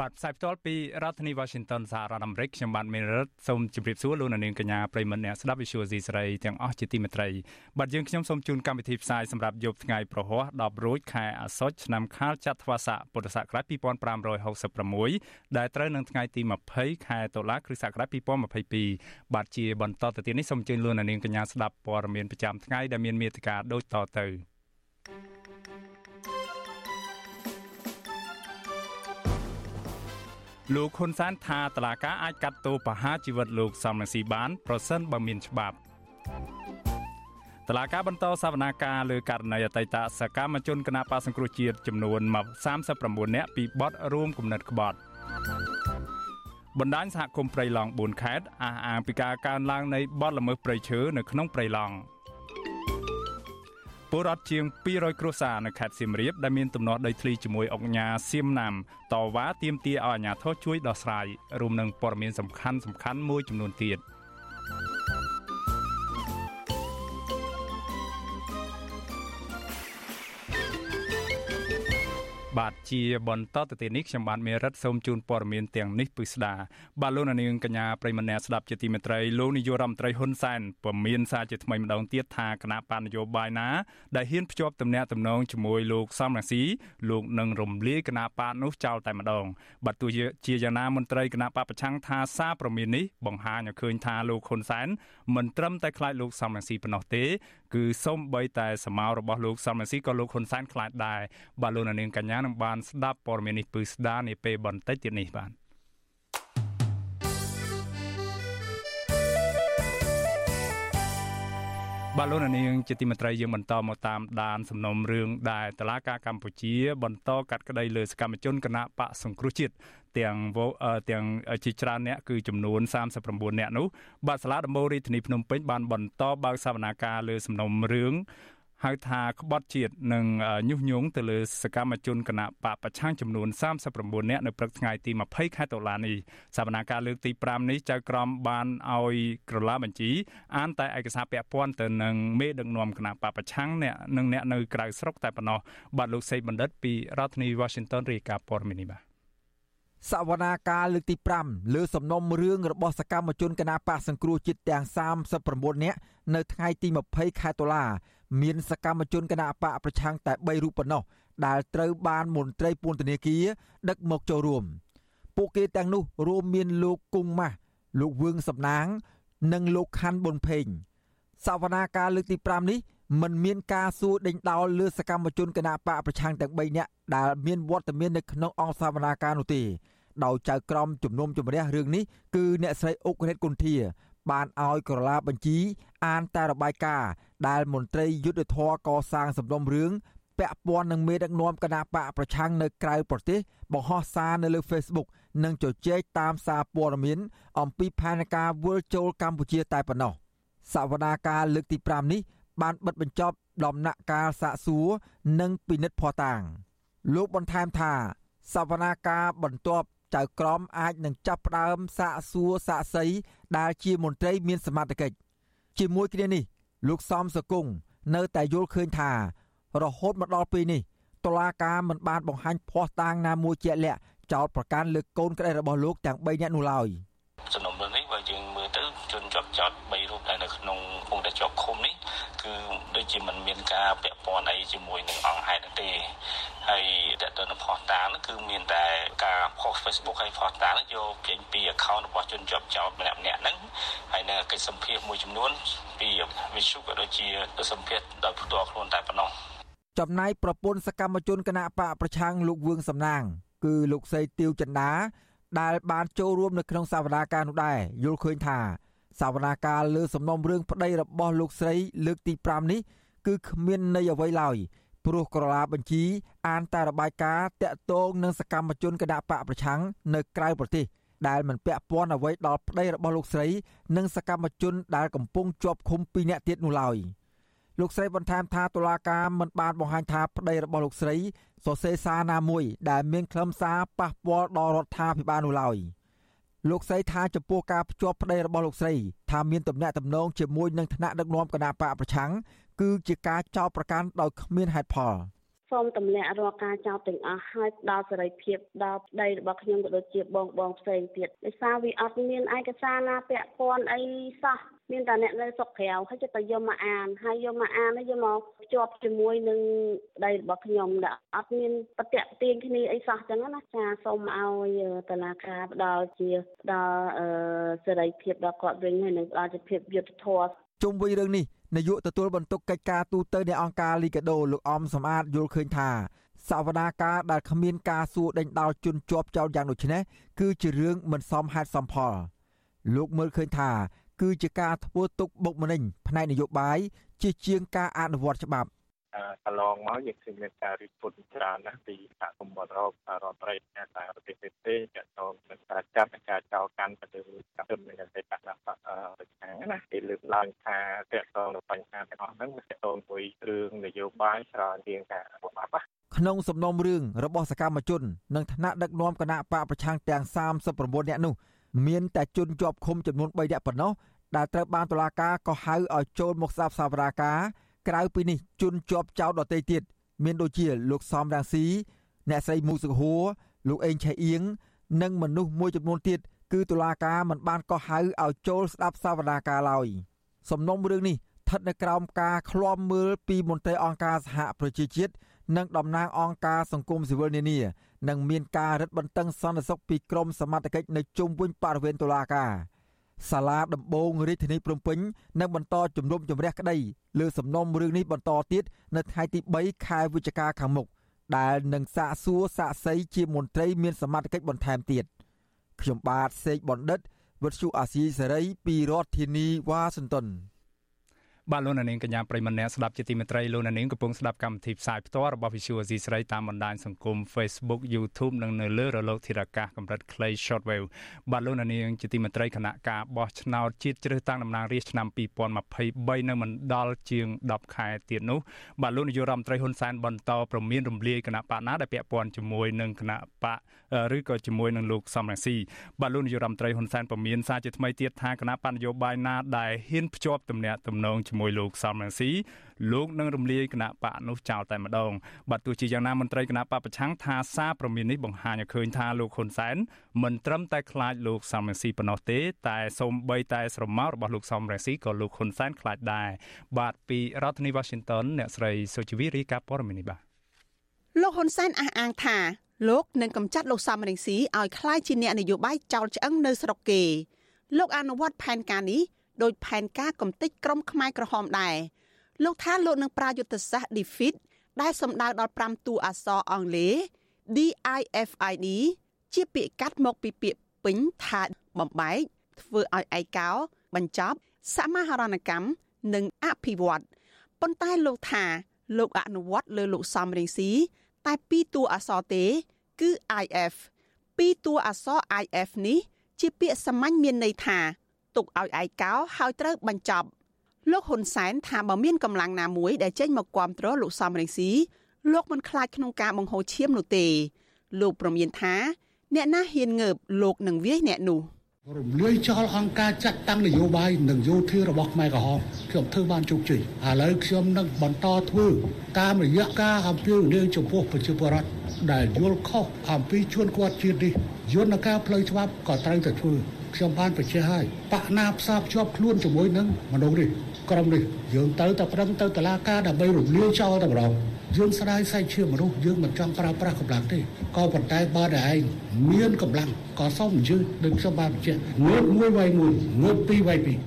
បាទផ្សាយផ្ទាល់ពីរដ្ឋធានី Washington សហរដ្ឋអាមេរិកខ្ញុំបាទមេរិតសូមជម្រាបសួរលោកអ្នកនាងកញ្ញាប្រិមមអ្នកស្ដាប់ Visual C សេរីទាំងអស់ជាទីមេត្រីបាទយើងខ្ញុំសូមជូនកម្មវិធីផ្សាយសម្រាប់យប់ថ្ងៃប្រហោះ10រោចខែអាសត់ឆ្នាំខាលចត្វាស័កពុទ្ធសករាជ2566ដែលត្រូវនឹងថ្ងៃទី20ខែតុលាគ្រិស្តសករាជ2022បាទជាបន្តទៅទៀតនេះសូមជូនលោកអ្នកនាងកញ្ញាស្ដាប់ព័ត៌មានប្រចាំថ្ងៃដែលមានមេត្តាដូចតទៅ លោកហ៊ុនសែនថាតឡាកាអាចកាត់ទោសប្រហារជីវិតលោកសំរងស៊ីបានប្រសិនបើមានច្បាប់តឡាកាបន្តសវនាការលើករណីអតីតសកម្មជនគណបកសង្គ្រោះជាតិចំនួន39នាក់ពីបទរួមគំនិតក្បត់បណ្ដាញសហគមន៍ព្រៃឡង់4ខេត្តអះអាងពីការកើនឡើងនៃបទល្មើសព្រៃឈើនៅក្នុងព្រៃឡង់ ពលរដ្ឋជាង200គ្រួសារនៅខេត្តសៀមរាបដែលមានទំនាស់ដីធ្លីជាមួយអង្គការសៀមណាំតវ៉ាទាមទារឲ្យអាជ្ញាធរជួយដោះស្រាយរួមនឹងព័ត៌មានសំខាន់សំខាន់មួយចំនួនទៀត បាទជាបន្តទៅទៀតនេះខ្ញុំបាទមេរិតសូមជូនព័ត៌មានទាំងនេះពិស្ដាបាទលោកនាងកញ្ញាប្រិមនៈស្ដាប់ជាទីមេត្រីលោកនាយករដ្ឋមន្ត្រីហ៊ុនសែនពមមានសារជាថ្មីម្ដងទៀតថាគណៈបណ្ឌនយោបាយណាដែលហ៊ានភ្ជាប់ទំនាក់ទំនងជាមួយលោកសំរងស៊ីលោកនឹងរំលាយគណៈបកនោះចោលតែម្ដងបាទទោះជាយ៉ាងណាមន្ត្រីគណៈបកប្រឆាំងថាសារព្រមាននេះបង្ហាញឲ្យឃើញថាលោកហ៊ុនសែនមិនត្រឹមតែខ្លាចលោកសំរងស៊ីប៉ុណ្ណោះទេគឺសូម្បីតែសមោរបស់លោកសំរងស៊ីក៏លោកហ៊ុនសែនខ្លាចដែរបាទលោកនាងកញ្ញានឹងបានស្ដាប់ព័ត៌មាននេះពឺស្ដារនាពេលបន្តិចទៀតនេះបាទបាទលោកនាងជាទីមេត្រីយើងបន្តមកតាមដានសំណុំរឿងដែលតឡាការកម្ពុជា បន្តកាត់ក្តីលើសកម្មជនគណៈបកសង្គ្រោះជាតិ ទាំងទាំងជាច្រើនអ្នកគឺចំនួន39អ្នកនោះបាទសាលាដំបូងរាជធានីភ្នំពេញបានបន្តបើកសវនាការលើសំណុំរឿងហៅថាក្បត់ជាតិនិងញុះញង់ទៅលើសកម្មជនគណៈបកប្រឆាំងចំនួន39នាក់នៅព្រឹកថ្ងៃទី20ខែតុលានេះសវនាការលើកទី5នេះចៅក្រមបានឲ្យក្រឡាបញ្ជីអានតែឯកសារពាក់ព័ន្ធទៅនឹងមេដឹកនាំគណៈបកប្រឆាំងអ្នកនិងអ្នកនៅក្រៅស្រុកតែប៉ុណ្ណោះបាទលោកសេកបណ្ឌិតពីរដ្ឋធានី Washington រាយការណ៍ព័ត៌មាននេះបាទ សវនាការលើកទី5លើសំណុំរឿងរបស់សកម្មជនគណបកសង្គ្រោះជាតិទាំង39នាក់នៅថ្ងៃទី20ខែតុលា មានសកម្មជនគណបកប្រឆាំងតែ3រូបប៉ុណ្ណោះដែលត្រូវបានមន្ត្រីពន្ធនាគារដឹកមកចូលរួមពួកគេទាំងនោះរួមមានលោកគង់ម៉ាស់លោកវឿងសំណាង និងលោកខាន់ប៊ុនផេងសវនាការលើកទី5នេះ មិនមានការសួរដេញដោលលើសកម្មជនគណបកប្រឆាំងទាំង3នាក់ដែលមានវត្តមាននៅក្នុងអង្គសវនាការនោះទេដោយចៅក្រមជំនុំជម្រះរឿងនេះគឺអ្នកស្រីអុករិតគុន្ធា បានឲ្យក្រឡាបញ្ជី អានតែរបាយការណ៍ដែលមន្ត្រីយុទ្ធធរកសាងសំណុំរឿងពាក់ព័ន្ធនឹងមេដឹកនាំគណៈបកប្រឆាំងនៅក្រៅប្រទេសបង្ហោះសារនៅលើ Facebook និងជជែកតាមសារព័ត៌មាន អំពីផែនការវិលចូលកម្ពុជាតែប៉ុណ្ណោះសវនាការលើកទី5នេះ បានបិទបញ្ចប់ដំណាក់កាលសាកសួរនិងពិនិត្យភ័ស្តុតាង លោកបន្ថែមថាសវនាការបន្ទាប់ចៅក្រមអាចនឹងចាប់ផ្ដើមសាកសួរសាកសីដែលជាមន្ត្រីមានសមត្ថកិច្ចជាមួយគ្នានេះ លោកសំសកុងនៅតែយល់ឃើញថា រហូតមកដល់ពេលនេះតុលាការមិនបានបង្ហាញភ័ស្តុតាងណាមួយជាក់លាក់ចោតប្រកាន់លើកូនក្តីរបស់លោកទាំង3នាក់នោះឡើយសំណុំរឿងនេះបើយើងមើលទៅជនជាប់ចោត3រូបដែលនៅក្នុងពងតែជាប់ឃុំនេះ គឺដូចជាមិនមានការពាក់ព័ន្ធអីជាមួយនឹងអង្គហេតុទេហើយតើតើនៅផុសតាងនោះគឺមានតែការផុស Facebook ហើយផុសតាងនោះយកចេញពី account របស់ជនជាប់ចោតម្នាក់ម្នាក់ហ្នឹងហើយនៅកិច្ចសម្ភារមួយចំនួនពីវិទ្យុក៏ដូចជាសម្ភារដោយផ្ទាល់ខ្លួនតែប៉ុណ្ណោះចំណែកប្រពន្ធសកម្មជនគណៈបកប្រឆាំងលោកវឿងសំណាង គឺលោកសីទៀវចិន្តាដែលបានចូលរួមនៅក្នុងសវនាការនោះដែរយល់ឃើញថា សវនាការលើសំណុំរឿងប្តីរបស់លោកស្រីលើកទី5នេះគឺគ្មានន័យអ្វីឡើយព្រោះក្រឡាបញ្ជីអានតែរបាយការណ៍តាក់ទងនឹងសកម្មជនគណៈបកប្រឆាំងនៅក្រៅប្រទេសដែលមិនពាក់ព័ន្ធអ្វីដល់ប្តីរបស់លោកស្រី និងសកម្មជនដែលកំពុងជាប់ឃុំ2នាក់ទៀតនោះឡើយលោកស្រីបន្ថែមថាតុលាការមិនបានបង្ហាញថាប្តីរបស់លោកស្រីសរសេរសារណាមួយដែលមានខ្លឹមសារប៉ះពាល់ដល់រដ្ឋាភិបាលនោះឡើយ លោកស្រីថាចំពោះការភ្ជាប់ប្តីរបស់លោកស្រីថាមានទំនាក់ទំនងជាមួយនឹងថ្នាក់ដឹកនាំគណៈបកប្រឆាំងគឺជាការចោទប្រកាន់ដោយគ្មានហេតុផល។សូមទម្លាក់រាល់ការចោទទាំងអស់ហើយផ្ដល់សេរីភាពដល់ប្តីរបស់ខ្ញុំក៏ដូចជាបងបងផ្សេងទៀតដោយសារវាអត់មានឯកសារណាពាក់ព័ន្ធអីសោះ មានតែអ្នកនៅស្រុកក្រៅហើយចិត្តតែយកមកអានហើយយកមកអានហើយយកមកភ្ជាប់ជាមួយនឹងប្តីរបស់ខ្ញុំដែលអត់មានប្រតិទាញគ្នាអីសោះចឹងណាចាសូមឲ្យតឡាការផ្ដល់ជាផ្ដល់សេរីភាពដល់គាត់វិញហើយនឹងផ្ដល់ជាភាពយុត្តិធម៌ជុំវិញរឿងនេះនាយកទទួលបន្ទុកកិច្ចការទូតទៅនៃអង្គការលីកាដូលោកអំសំអាតយល់ឃើញថាសវនាការដែលគ្មានការសួរដេញដោលជន់ជាប់ចោលយ៉ាងដូចនេះគឺជារឿងមិនសមហេតុសមផលលោកមើលឃើញថា គឺជាការធ្វើទុកបុកម្នេញផ្នែកនយោបាយជាជាងការអនុវត្តច្បាប់កន្លងមកយើងឃើញមានការរិះគន់ច្រើនណាស់ពីសហគមន៍បរោបរដ្ឋត្រីតែប្រទេសទេទាក់ទងនឹងការចាត់ការចោលកាន់ទៅលើកម្មនឹងតែបដិបត្តិប្រឆាំងណាគេលើកឡើងថាតាក់ទងនឹងបញ្ហាទាំងអស់ហ្នឹងតាក់ទងមួយរឿងនយោបាយច្រើនជាងការបំផាត់ក្នុងសំណុំរឿងរបស់សកម្មជន និងថ្នាក់ដឹកនាំគណៈបកប្រឆាំងទាំង39នាក់នោះ មានតែជនជាប់ឃុំចំនួន3នាក់ប៉ុណ្ណោះដែលត្រូវបានតុលាការកោះហៅឲ្យចូលមកស្ដាប់សវនាការក្រៅពីនេះជនជាប់ចោតដទៃទៀតមានដូចជាលោកសំរាំងស៊ីអ្នកស្រីមូសុខហួរលោកអេងឆៃអៀងនិងមនុស្សមួយចំនួនទៀតគឺតុលាការមិនបានកោះហៅឲ្យចូលស្ដាប់សវនាការឡើយសំណុំរឿងនេះស្ថិតនៅក្រោមការឃ្លាំមើលពីមន្ត្រីអង្គការសហប្រជាជាតិនិងតំណាងអង្គការសង្គមស៊ីវិលនានា និងមានការរឹតបន្តឹងសន្តិសុខពីក្រមសមត្ថកិច្ចនៅជុំវិញបរិវេណតុលាការសាលាដំបងរាជធានីភ្នំពេញនឹងបន្តជំនុំជម្រះក្តីលើសំណុំរឿងនេះបន្តទៀតនៅថ្ងៃទី3ខែវិច្ឆិកាខាងមុខដែលនឹងសាកសួរសាកសីជាមន្ត្រីមានសមត្ថកិច្ចបន្ថែមទៀតខ្ញុំបាទសេកបណ្ឌិតវិទ្យុអាស៊ីសេរីពីរដ្ឋធានីវ៉ាស៊ីនតោន បាទលោកនាងកញ្ញាប្រិមម្នាក់ស្ដាប់ជាទីមេត្រីលោកនាងកំពុងស្ដាប់កម្មវិធីផ្សាយផ្ទាល់របស់ Visual Asia ស្រីតាមបណ្ដាញសង្គម Facebook YouTube និងនៅលើរលកធារកាសកម្រិតខ្លី Shortwave បាទលោកនាងជាទីមេត្រីគណៈការបោះឆ្នោតជាតិជ្រើសតាំងតំណាងរាស្ត្រឆ្នាំ2023នៅមិនដល់ជាង10ខែទៀតនោះបាទលោកនាយករដ្ឋមន្ត្រីហ៊ុនសែនបន្តប្រមានរំលាយគណៈបកណាដែលពាក់ព័ន្ធជាមួយនឹងគណៈបកឬក៏ជាមួយនឹងលោកសំរងស៊ីបាទលោកនាយករដ្ឋមន្ត្រីហ៊ុនសែនប្រមានសារជាថ្មីទៀតថាគណៈបកនយោបាយណាដែលហ៊ានភ្ជាប់ទំនាក់ទំនងជាមួយជាមួយលោកសំរងស៊ីលោកនឹងរំលាយគណៈបកនោះចោលតែម្ដងបាទទោះជាយ៉ាងណាមន្ត្រីគណៈបកប្រឆាំងថាសារព្រមាននេះបង្ហាញឲ្យឃើញថាលោកហ៊ុនសែនមិនត្រឹមតែខ្លាចលោកសំរងស៊ីប៉ុណ្ណោះទេតែសូម្បីតែស្រមោលរបស់លោកសំរងស៊ីក៏លោកហ៊ុនសែនខ្លាចដែរបាទពីរដ្ឋធានី Washington អ្នកស្រីសុជីវីរីកាព័រមីនេះបាទលោកហ៊ុនសែនអះអាងថាលោកនឹងកម្ចាត់លោកសំរងស៊ីឲ្យคล้ายជាអ្នកនយោបាយចោលឆ្អឹងនៅស្រុកគេលោកអនុវត្តផែនការនេះ ដោយផែនការកំទេចក្រមខ្មែរក្រហមដែរលោកថាលោកនឹងប្រើយុទ្ធសាស្ត្រ defeat ដែលសំដៅដល់5តួអក្សរអង់គ្លេស DIFID ជាពាក្យកាត់មកពីពាក្យពេញថាបំបែកធ្វើឲ្យឯកោ បញ្ចប់សមាហរណកម្មនិងអភិវឌ្ឍប៉ុន្តែលោកថាលោកអនុវត្តលើលោកសំរងស៊ីតែពីរតួអក្សរទេ គឺ IF ពីរតួអក្សរ IF នេះ ជាពាក្យសាមញ្ញមានន័យថា ទុកឲ្យឯកោហើយត្រូវបញ្ចប់លោកហ៊ុនសែនថាបើមានកម្លាំងណាមួយដែលចេញមកគ្រប់គ្រងលោកសំរងស៊ីលោកមិនខ្លាចក្នុងការបង្ហូរឈាមនោះទេ លោកប្រមានថា អ្នកណាហ៊ានងើបលោកនឹងវាយអ្នកនោះរំលាយចោលអង្គការចាត់តាំងនយោបាយនិងយោធារបស់ខ្មែរក្រហមខ្ញុំធ្វើបានជោគជ័យឥឡូវខ្ញុំនឹងបន្តធ្វើតាមរយៈការអំពាវនាវចំពោះប្រជាពលរដ្ឋដែលយល់ខុសអំពីជួនគាត់ជាតិនេះយន្តការផ្លូវច្បាប់ក៏ត្រូវតែធ្វើ ខ្ញុំបានបញ្ជាក់ហើយបកណាផ្សារភ្ជាប់ខ្លួនជាមួយនឹងមនុស្សនេះក្រុមនេះយើងទៅតែប្រឹងទៅតឡាការដើម្បីរំលាយចោលតែម្ដងយើងស្ដាយសាច់ឈាមមនុស្សយើងមិនចង់ប្រើប្រាស់កម្លាំងទេក៏ប៉ុន្តែបើតែឯងមានកម្លាំងក៏សូមអញ្ជើញដូចខ្ញុំបានបញ្ជាក់ងើបមួយវាយមួយងើបពីរវាយពីរ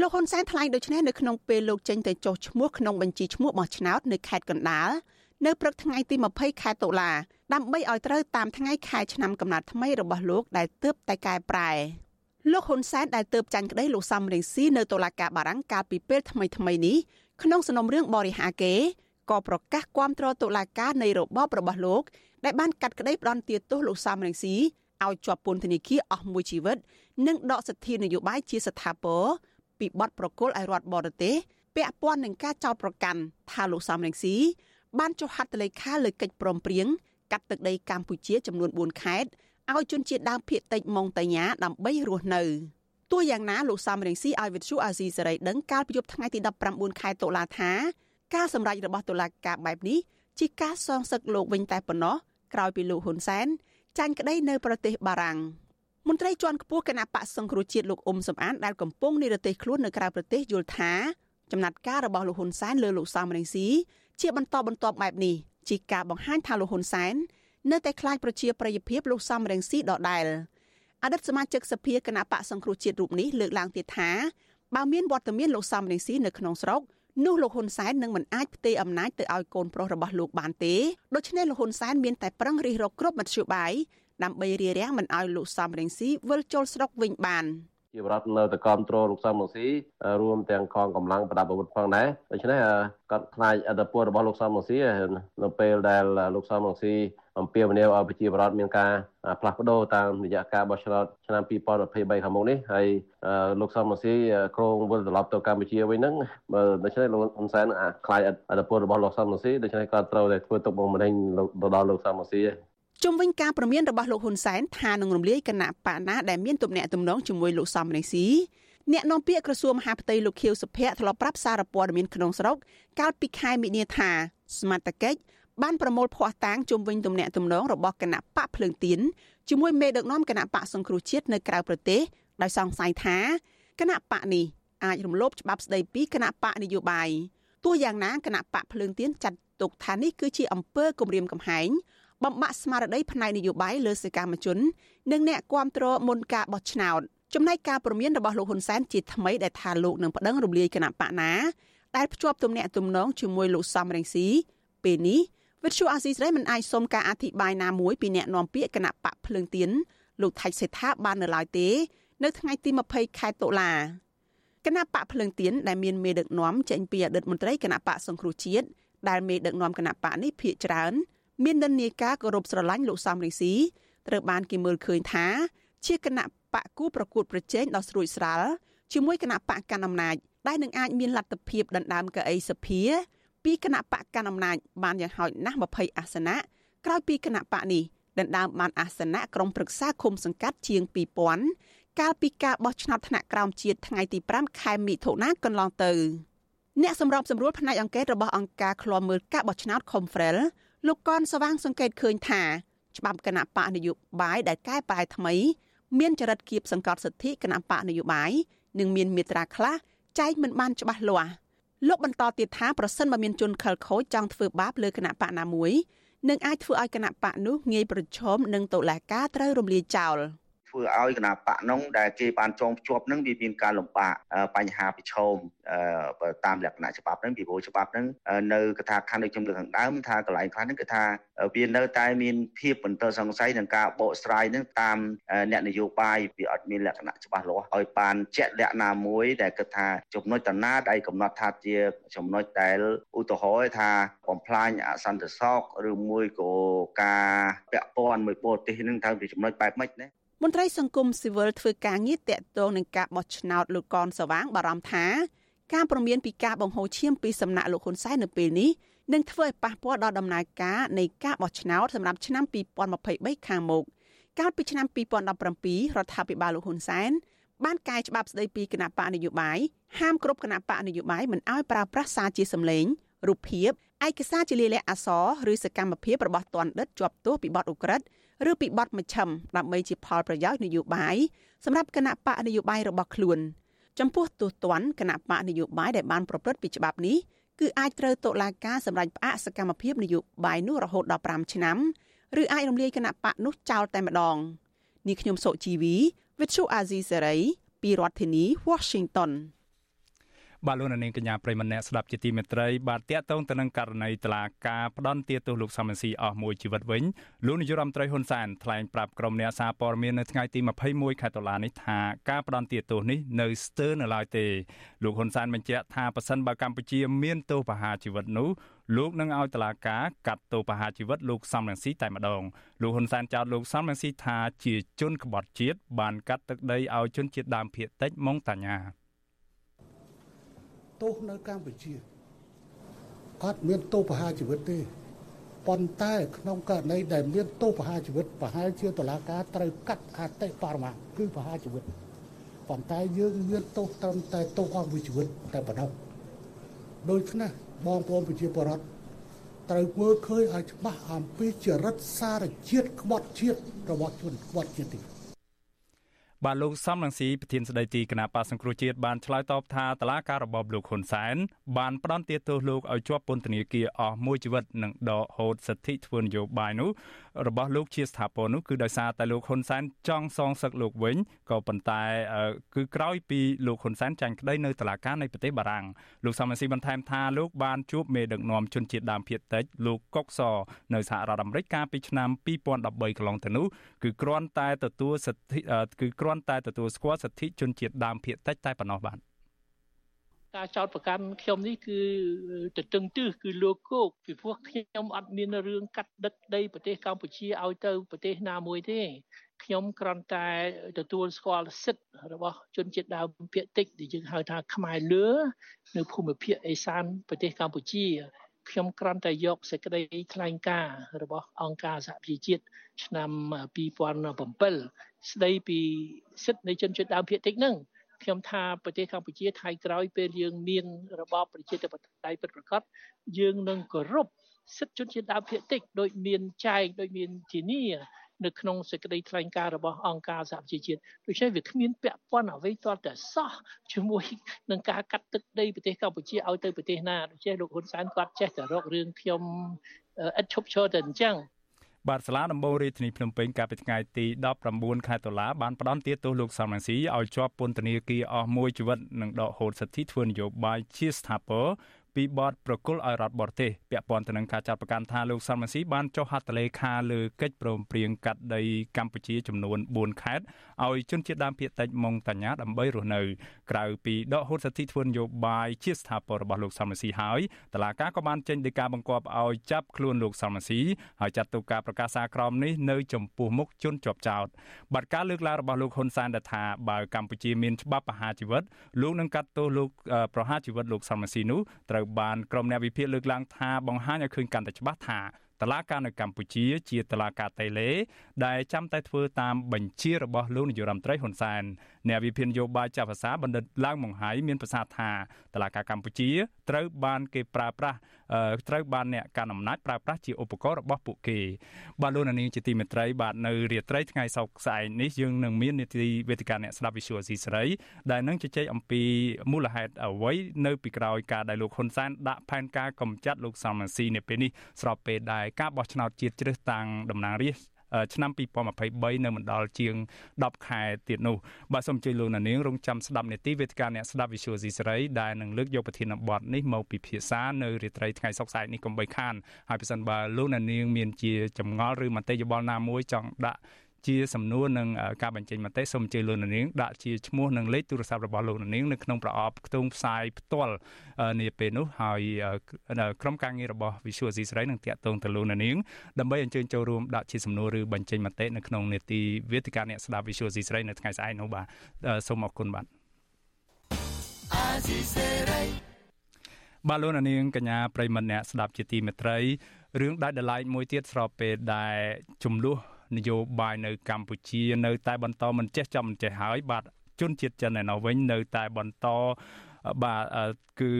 លោកហ៊ុនសែនថ្លែងដូចនេះនៅក្នុងពេលលោកចេញទៅចុះឈ្មោះក្នុងបញ្ជីឈ្មោះបោះឆ្នោតនៅខេត្តកណ្ដាលនៅព្រឹកថ្ងៃទី20ខែតុលាដើម្បីឲ្យត្រូវតាមថ្ងៃខែឆ្នាំកំណត់ថ្មីរបស់លោកដែលទើបតែកែប្រែ លោកហ៊ុនសែនដែលទៅចាញ់ក្តីលោកសំរងស៊ីនៅតុលាការបារាំងកាលពីពេលថ្មីថ្មីនេះក្នុងសំណុំរឿងបរិហាកេក៏ប្រកាសគាំទ្រតុលាការនៃរបបរបស់លោកដែលបានកាត់ក្តីផ្ដន់ទាទោសលោកសំរងស៊ីឲ្យជាប់ពន្ធនាគារអស់មួយជីវិត និងដកសិទ្ធិនយោបាយជាស្ថាពរពីបទប្រកុលឲ្យរដ្ឋបរទេសពាក់ព័ន្ធនឹងការចោទប្រកាន់ថាលោកសំរងស៊ីបានចុះហត្ថលេខាលើកិច្ចព្រមព្រៀងកាត់ទឹកដីកម្ពុជាចំនួន4ខេត្ត ឲ្យជនជាតិដើមភាគតិចម៉ុងតាញ៉ាដើម្បីរស់នៅទោះយ៉ាងណាលោកសំរងស៊ីឲ្យវិទ្យុអាស៊ីសេរីដឹងកាលពីយប់ថ្ងៃទី19ខែតុលាថាការសម្រេចរបស់តុលាការបែបនេះជាការសងសឹកលោកវិញតែប៉ុណ្ណោះក្រោយពីលោកហ៊ុនសែនចាញ់ក្តីនៅប្រទេសបារាំងមន្ត្រីជាន់ខ្ពស់គណៈបកសង្គ្រោះជាតិលោកអ៊ុំសំអានដែលកំពុងនិរទេសខ្លួននៅក្រៅប្រទេសយល់ថាចំណាត់ការរបស់លោកហ៊ុនសែនលើលោកសំរងស៊ីជាបន្តបន្ទាប់បែបនេះជាការបង្ហាញថាលោកហ៊ុនសែន នៅតែខ្លាចប្រជាប្រិយភាពលោកសំរងស៊ីដដែលអតីតសមាជិកសភាគណៈបកសង្គ្រោះជាតិរូបនេះលើកឡើងទៀតថាបើមានវត្តមានលោកសំរងស៊ីនៅក្នុងស្រុកនោះលោកហ៊ុនសែននឹងមិនអាចផ្ទេរអំណាចទៅឲ្យកូនប្រុសរបស់លោកបានទេដូច្នេះលោកហ៊ុនសែនមានតែប្រឹងរិះរកគ្រប់មធ្យោបាយដើម្បីរារាំងមិនឲ្យលោកសំរងស៊ីវិលចូលស្រុកវិញបាន ជាបរដ្ឋនៅតែគ្រប់គ្រងលោកសំរងស៊ីរួមទាំងកងកម្លាំងប្រដាប់អាវុធផងដែរដូច្នេះគាត់ខ្លាចអត្តពលរបស់លោកសំរងស៊ីនៅពេលដែលលោកសំរងស៊ីអំពាវនាវឲ្យប្រជាពលរដ្ឋមានការផ្លាស់ប្ដូរតាមរយៈការបោះឆ្នោតឆ្នាំ2023ខាងមុខនេះហើយលោកសំរងស៊ីគ្រងវិលត្រឡប់ទៅកម្ពុជាវិញហ្នឹងបើដូច្នេះលោកហ៊ុនសែនខ្លាចអត្តពលរបស់លោកសំរងស៊ីដូច្នេះគាត់ត្រូវតែធ្វើទុកបុកម្នេញទៅដល់លោកសំរងស៊ី ជុំវិញការប្រមានរបស់លោកហ៊ុនសែនថានឹងរំលាយគណៈបកណាដែលមានទំនាក់ទំនងជាមួយលោកសំរងស៊ីអ្នកនាំពាក្យក្រសួងមហាផ្ទៃលោកខៀវសុភ័ក្រធ្លាប់ប្រាប់សារព័ត៌មានក្នុងស្រុកកាលពីខែមិនិនាថាសមត្ថកិច្ចបានប្រមូលភ័ស្តុតាងជុំវិញទំនាក់ទំនងរបស់គណៈបកភ្លើងទៀនជាមួយមេដឹកនាំគណៈបកសង្គ្រោះជាតិនៅក្រៅប្រទេសដោយសង្ស័យថាគណៈបកនេះអាចរំលោភច្បាប់ស្តីពីគណៈបកនយោបាយទោះយ៉ាងណាគណៈបកភ្លើងទៀនចាត់ទុកថានេះគឺជាអំពើគំរាមកំហែង បំបាក់ស្មារតីផ្នែកនយោបាយលើសកម្មជន និងអ្នកគាំទ្រមុនការបោះឆ្នោតចំណែកការព្រមានរបស់លោកហ៊ុនសែនជាថ្មីដែលថាលោកនឹងប្តឹងរំលាយគណៈបកណាដែលភ្ជាប់ទំនាក់ទំនងជាមួយលោកសំរងស៊ីពេលនេះវិទ្យុអាស៊ីសេរីមិនអាចសុំការអធិប្បាយណាមួយពីអ្នកនាំពាក្យគណៈបកភ្លើងទៀនលោកថៃសេដ្ឋាបាននៅឡើយទេ នៅថ្ងៃទី20ខែតុលាគណៈបកភ្លើងទៀនដែលមានមេដឹកនាំចេញពីអតីតមន្ត្រីគណៈបកសង្គ្រោះជាតិដែលមេដឹកនាំគណៈបកនេះភាកច្រើន មាននិន្នាការគោរពស្រឡាញ់លោកសំរងស៊ីត្រូវបានគេមើលឃើញថា ជាគណៈបកគូប្រកួតប្រជែងដ៏ស្រួចស្រាល់ជាមួយគណៈបកកណ្ដាលអំណាចដែលនឹងអាចមានលទ្ធភាពដណ្ដើមកៅអីសភាពីគណៈបកកណ្ដាលអំណាចបានយ៉ាងហោចណាស់20អាសនៈក្រោយពីគណៈបកនេះដណ្ដើមបានអាសនៈក្រុមប្រឹក្សាឃុំសង្កាត់ជាង2000កាលពីការបោះឆ្នោតថ្នាក់ក្រោមជាតិថ្ងៃទី5ខែមិថុនាកន្លងទៅអ្នកសម្របសម្រួលផ្នែកអង្កេតរបស់អង្គការឃ្លាំមើលការបោះឆ្នោត Confrel លោកកនស្វាងសង្កេតឃើញថាច្បាប់គណៈបកនយោបាយដែលកែប្រែថ្មី មានចរិតគៀបសង្កត់សិទ្ធិគណៈបកនយោបាយនិងមានមាត្រាខ្លះចែកមិនបានច្បាស់លាស់លោកបន្តទៀតថាប្រសិនបើមានជនខិលខូចចង់ធ្វើបាបលើគណៈបកណាមួយនឹងអាចធ្វើឲ្យគណៈបកនោះងាយប្រឈមនឹងតុលាការត្រូវរំលាយចោល។ ធ្វើឲ្យគណៈបកនោះដែលគេបានចងភ្ជាប់នឹងវាមានការលំបាកបញ្ហាប្រឈមតាមលក្ខណៈច្បាប់នឹងពីព្រោះច្បាប់នឹងនៅកថាខណ្ឌដូចខ្ញុំលើកខាងដើមថាកន្លែងខ្លះនឹងគឺថាវានៅតែមានភាពបន្តសង្ស័យនឹងការបកស្រាយនឹងតាមអ្នកនយោបាយវាអត់មានលក្ខណៈច្បាស់លាស់ឲ្យបានជាក់លាក់ណាមួយដែលគិតថាចំណុចតណាដែលកំណត់ថាជាចំណុចដែលឧទាហរណ៍ថាបំផ្លាញអសន្តិសុខឬមួយក៏ការពាក់ព័ន្ធមួយបរទេសនឹងត្រូវជាចំណុចបែបម៉េចណា មន្ត្រីសង្គមស៊ីវិលធ្វើការងារតាក់ទងនឹងការបោះឆ្នោតលោកកនសវាងបារម្ភថាការប្រមានពីការបង្ហូរឈាមពីសំណាក់លោកហ៊ុនសែននៅពេលនេះនឹងធ្វើឲ្យប៉ះពាល់ដល់ដំណើរការនៃការបោះឆ្នោតសម្រាប់ឆ្នាំ2023ខាងមុខកាលពីឆ្នាំ2017រដ្ឋាភិបាលលោកហ៊ុនសែនបានកែច្បាប់ស្តីពីគណៈបកនយោបាយហាមគ្រប់គណៈបកនយោបាយមិនឲ្យប្រើប្រាស់សារជាសម្លេងរូបភាពឯកសារជាលាយលក្ខណ៍អក្សរឬសកម្មភាពរបស់ទណ្ឌិតជាប់ទោសពីបទឧក្រិដ្ឋ ឬពីបទមជ្ឈិមដើម្បីជាផលប្រយោជន៍នយោបាយសម្រាប់គណៈបកនយោបាយរបស់ខ្លួនចំពោះទោសទណ្ឌគណៈបកនយោបាយដែលបានប្រព្រឹត្តពីច្បាប់នេះគឺអាចត្រូវតុលាការសម្រេចផ្អាកសកម្មភាពនយោបាយនោះរហូតដល់5ឆ្នាំឬអាចរំលាយគណៈបកនោះចោលតែម្ដងនេះខ្ញុំសុជីវី With Chu Azizi Serai ពីរដ្ឋធានី Washington បាទលោកនាងកញ្ញាប្រិមម្នាក់ស្ដាប់ជាទីមេត្រីបាទតាក់ទងទៅនឹងករណីតឡាការផ្ដន់ទាទោសលោកសំរងស៊ីអស់មួយជីវិតវិញលោកនាយរដ្ឋមន្ត្រីហ៊ុនសែនថ្លែងប្រាប់ក្រុមអ្នកសារព័ត៌មាននៅថ្ងៃទី21ខែតុលានេះថាការផ្ដន់ទាទោសនេះនៅស្ទើរនៅឡើយទេលោកហ៊ុនសែនបញ្ជាក់ថាប៉ះសិនបើកម្ពុជាមានទោសប្រហារជីវិតនោះលោកនឹងឲ្យតឡាការកាត់ទោសប្រហារជីវិតលោកសំរងស៊ីតែម្ដងលោកហ៊ុនសែនចោទលោកសំរងស៊ីថាជាជនក្បត់ជាតិបានកាត់ទឹកដីឲ្យជនជាតិដើមភាគតិចម៉ុងតាញា ទោសនៅកម្ពុជាអត់មានទោសប្រហារជីវិតទេប៉ុន្តែក្នុងករណីដែលមានទោសប្រហារជីវិតប្រហែលជាតុលាការត្រូវកាត់អតិបរមាគឺប្រហារជីវិតប៉ុន្តែយើងមានទោសត្រឹមតែទោសអស់មួយជីវិតតែប៉ុណ្ណោះដូច្នេះបងប្អូនប្រជាពលរដ្ឋត្រូវមើលឃើញឲ្យច្បាស់អំពីចរិតសារជាតិក្បត់ជាតិរបស់ជនក្បត់ជាតិនេះ បាទលោកសំរងស៊ីប្រធានស្ដីទីគណៈបកសង្គ្រោះជាតិបានឆ្លើយតបថាតឡាការរបបលោកហ៊ុនសែនបានផ្ដន់ទាទោសលោកឲ្យជាប់ពន្ធនាគារអស់មួយជីវិតនិងដកហូតសិទ្ធិធ្វើនយោបាយនោះ របស់លោកជាស្ថាពរនោះគឺដោយសារតែលោកហ៊ុនសែនចង់សងសឹកលោកវិញក៏ប៉ុន្តែគឺក្រោយពីលោកហ៊ុនសែនចាញ់ក្តីនៅតុលាការនៃប្រទេសបារាំងលោកសំរងស៊ីបន្ថែមថាលោកបានជួបមេដឹកនាំជនជាតិដើមភាគតិចលោកកុកសនៅសហរដ្ឋអាមេរិកកាលពីឆ្នាំ2013កន្លងទៅនោះគឺគ្រាន់តែទទួលសិទ្ធិគឺគ្រាន់តែទទួលស្គាល់សិទ្ធិជនជាតិដើមភាគតិចតែប៉ុណ្ណោះបាទ ការចោតប្រកាន់ខ្ញុំនេះគឺទៅតឹងទឹះគឺលោកគោកពីព្រោះខ្ញុំអត់មានរឿងកាត់ដឹកដីប្រទេសកម្ពុជាឲ្យទៅប្រទេសណាមួយទេខ្ញុំគ្រាន់តែទទួលស្គាល់សិទ្ធិរបស់ជនជាតិដើមភាគតិចដែលយើងហៅថាខ្មែរលឺនៅភូមិភាគឦសានប្រទេសកម្ពុជាខ្ញុំគ្រាន់តែយកសេចក្តីថ្លែងការណ៍របស់អង្គការសហប្រជាជាតិឆ្នាំ2007ស្ដីពីសិទ្ធិនៃជនជាតិដើមភាគតិចហ្នឹង ខ្ញុំថាប្រទេសកម្ពុជាថៃក្រោយពេលយើងមានរបបប្រជាធិបតេយ្យពិតប្រាកដយើងនឹងគោរពសិទ្ធិជនជាតិដើមភាគតិចដោយមានចែងដោយមានធានានៅក្នុងសេចក្តីថ្លែងការណ៍របស់អង្គការសហប្រជាជាតិដូច្នេះវាគ្មានពាក់ព័ន្ធអ្វីទាល់តែសោះជាមួយនឹងការកាត់ទឹកដីប្រទេសកម្ពុជាឲ្យទៅប្រទេសណាដូច្នេះលោកហ៊ុនសែនគាត់ចេះតែរករឿងខ្ញុំឥតឈប់ឈរតែអញ្ចឹង បាទសាលាដំបងរាជធានីភ្នំពេញកាលពីថ្ងៃទី19ខែតុលាបានផ្តន្ទាទោសលោកសំរងស៊ីឲ្យជាប់ពន្ធនាគារអស់មួយជីវិតនិងដកហូតសិទ្ធិធ្វើនយោបាយជាស្ថាពរ ពីបទប្រគល់ឲ្យរដ្ឋបរទេសពាក់ព័ន្ធទៅនឹងការចាត់ប្រកាន់ថាលោកសំរងស៊ីបានចុះហត្ថលេខាលើកិច្ចព្រមព្រៀងកាត់ដីកម្ពុជាចំនួន4ខេត្តឲ្យជនជាតិដើមភាគតិចម៉ុងតាញាដើម្បីរស់នៅក្រៅពីដកហូតសិទ្ធិធ្វើនយោបាយជាស្ថាពររបស់លោកសំរងស៊ីហើយតឡាកាក៏បានចេញដីកាបង្គាប់ឲ្យចាប់ខ្លួនលោកសំរងស៊ីហើយចាត់ទុកការប្រកាសសារក្រមនេះនៅចំពោះមុខជនជាប់ចោតបាត់ការលើកឡើងរបស់លោកហ៊ុនសែនថាបើកម្ពុជាមានច្បាប់ប្រហារជីវិតលោកនឹងកាត់ទោសលោកប្រហារជីវិតលោកសំរងស៊ីនោះត្រូវបានក្រុមអ្នកវិភាគលើកឡើងថាបង្ហាញឲ្យឃើញកាន់តែច្បាស់ថាតឡាការនៅកម្ពុជាជាតឡាការតេឡេដែលចាំតែធ្វើតាមបញ្ជារបស់លោកនាយរដ្ឋមន្ត្រីហ៊ុនសែនអ្នកវិភាគនយោបាយចាស់ភាសាបណ្ឌិតឡើងមង្ហៃមានប្រសាសន៍ថា តឡាការកម្ពុជាត្រូវបានគេប្រើប្រាស់ត្រូវបានអ្នកកាន់អំណាចប្រើប្រាស់ជាឧបករណ៍របស់ពួកគេបាទលោកនាងជាទីមេត្រីបាទនៅរាត្រីថ្ងៃសៅរ៍ស្អែកនេះយើងនឹងមាននីតិវេទិកាអ្នកស្ដាប់វិសុយស៊ីស្រីដែលនឹងជជែកអំពីមូលហេតុអ្វីនៅពីក្រោយការដែលលោកហ៊ុនសែនដាក់ផែនការកម្ចាត់លោកសំរងស៊ីនៅពេលនេះស្របពេលដែលការបោះឆ្នោតជាតិជ្រើសតាំងតំណាងរាស្ត្រ ឆ្នាំ2023នៅមិនដល់ជាង10ខែទៀតនោះបាទសូមអញ្ជើញលោកនាងរងចាំស្ដាប់នេតិវេទិកាអ្នកស្ដាប់ Visual C សេរីដែលនឹងលើកយកប្រធានបទនេះមកពិភាក្សានៅរាត្រីថ្ងៃសុក្រស្អែកនេះកុំបីខានហើយប្រសិនបើលោកនាងមានជាចម្ងល់ឬមតិយោបល់ណាមួយចង់ដាក់ ជាសំណួរនឹងការបញ្ចេញមតិសូមអញ្ជើញលោកនាងដាក់ជាឈ្មោះនិងលេខទូរស័ព្ទរបស់លោកនាងនៅក្នុងប្រអប់ខ្ទង់ផ្សាយផ្ទាល់នាពេលនោះហើយក្រុមការងាររបស់ Visual C ស្រីនឹងតាក់ទងទៅលោកនាងដើម្បីអញ្ជើញចូលរួមដាក់ជាសំណួរឬបញ្ចេញមតិនៅក្នុងនេតិវេទិកាអ្នកស្ដាប់ Visual C ស្រីនៅថ្ងៃស្អែកនោះបាទសូមអរគុណបាទបាទលោកនាងកញ្ញាប្រិមត្តអ្នកស្ដាប់ជាទីមេត្រីរឿងដាច់ដライមួយទៀតស្របពេលដែលចំនួន នយោបាយនៅកម្ពុជានៅតែបន្តមិនចេះចាំមិនចេះហើយបាទជនជាតិចិនឯណោះវិញនៅតែបន្តបាទគឺ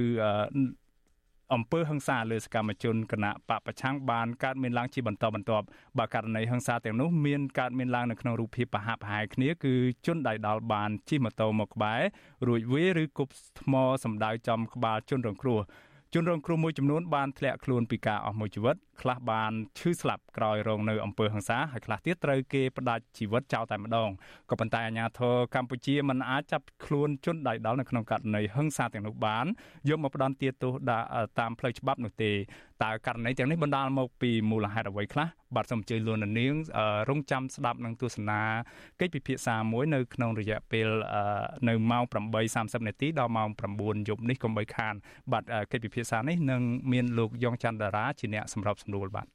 អំពើហឹង្សាលើសកម្មជនគណៈបពប្រឆាំងបានកើតមានឡើងជាបន្តបន្ទាប់បើករណីហឹង្សាទាំងនោះមានកើតមានឡើងនៅក្នុងរូបភាពប្រហាក់ប្រហែលគ្នាគឺជនដៃដល់បានជិះម៉ូតូមកក្បែររួចវាឬគប់ថ្មសម្ដៅចំក្បាលជនរងគ្រោះជនរងគ្រោះមួយចំនួនបានធ្លាក់ខ្លួនពីការអស់មួយជីវិត ខ្លះបានឈឺស្លាប់ក្រោយរងនៅអំពើហិង្សាហើយខ្លះទៀតត្រូវគេផ្ដាច់ជីវិតចោលតែម្ដងក៏ប៉ុន្តែអាជ្ញាធរកម្ពុជាមិនអាចចាប់ខ្លួនជនដៃដល់នៅក្នុងករណីហិង្សាទាំងនោះបានយកមកផ្ដន្ទាទោសតាមផ្លូវច្បាប់នោះទេតើករណីទាំងនេះបណ្ដាលមកពីមូលហេតុអ្វីខ្លះបាទសូមអញ្ជើញលោកនាងរងចាំស្ដាប់នឹងទស្សនាកិច្ចពិភាក្សាមួយនៅក្នុងរយៈពេលនៅម៉ោង8:30នាទីដល់ម៉ោង9យប់នេះកុំបីខានបាទកិច្ចពិភាក្សានេះនឹងមានលោកយ៉ងច័ន្ទតារាជាអ្នកសម្របសម្រួលបាទ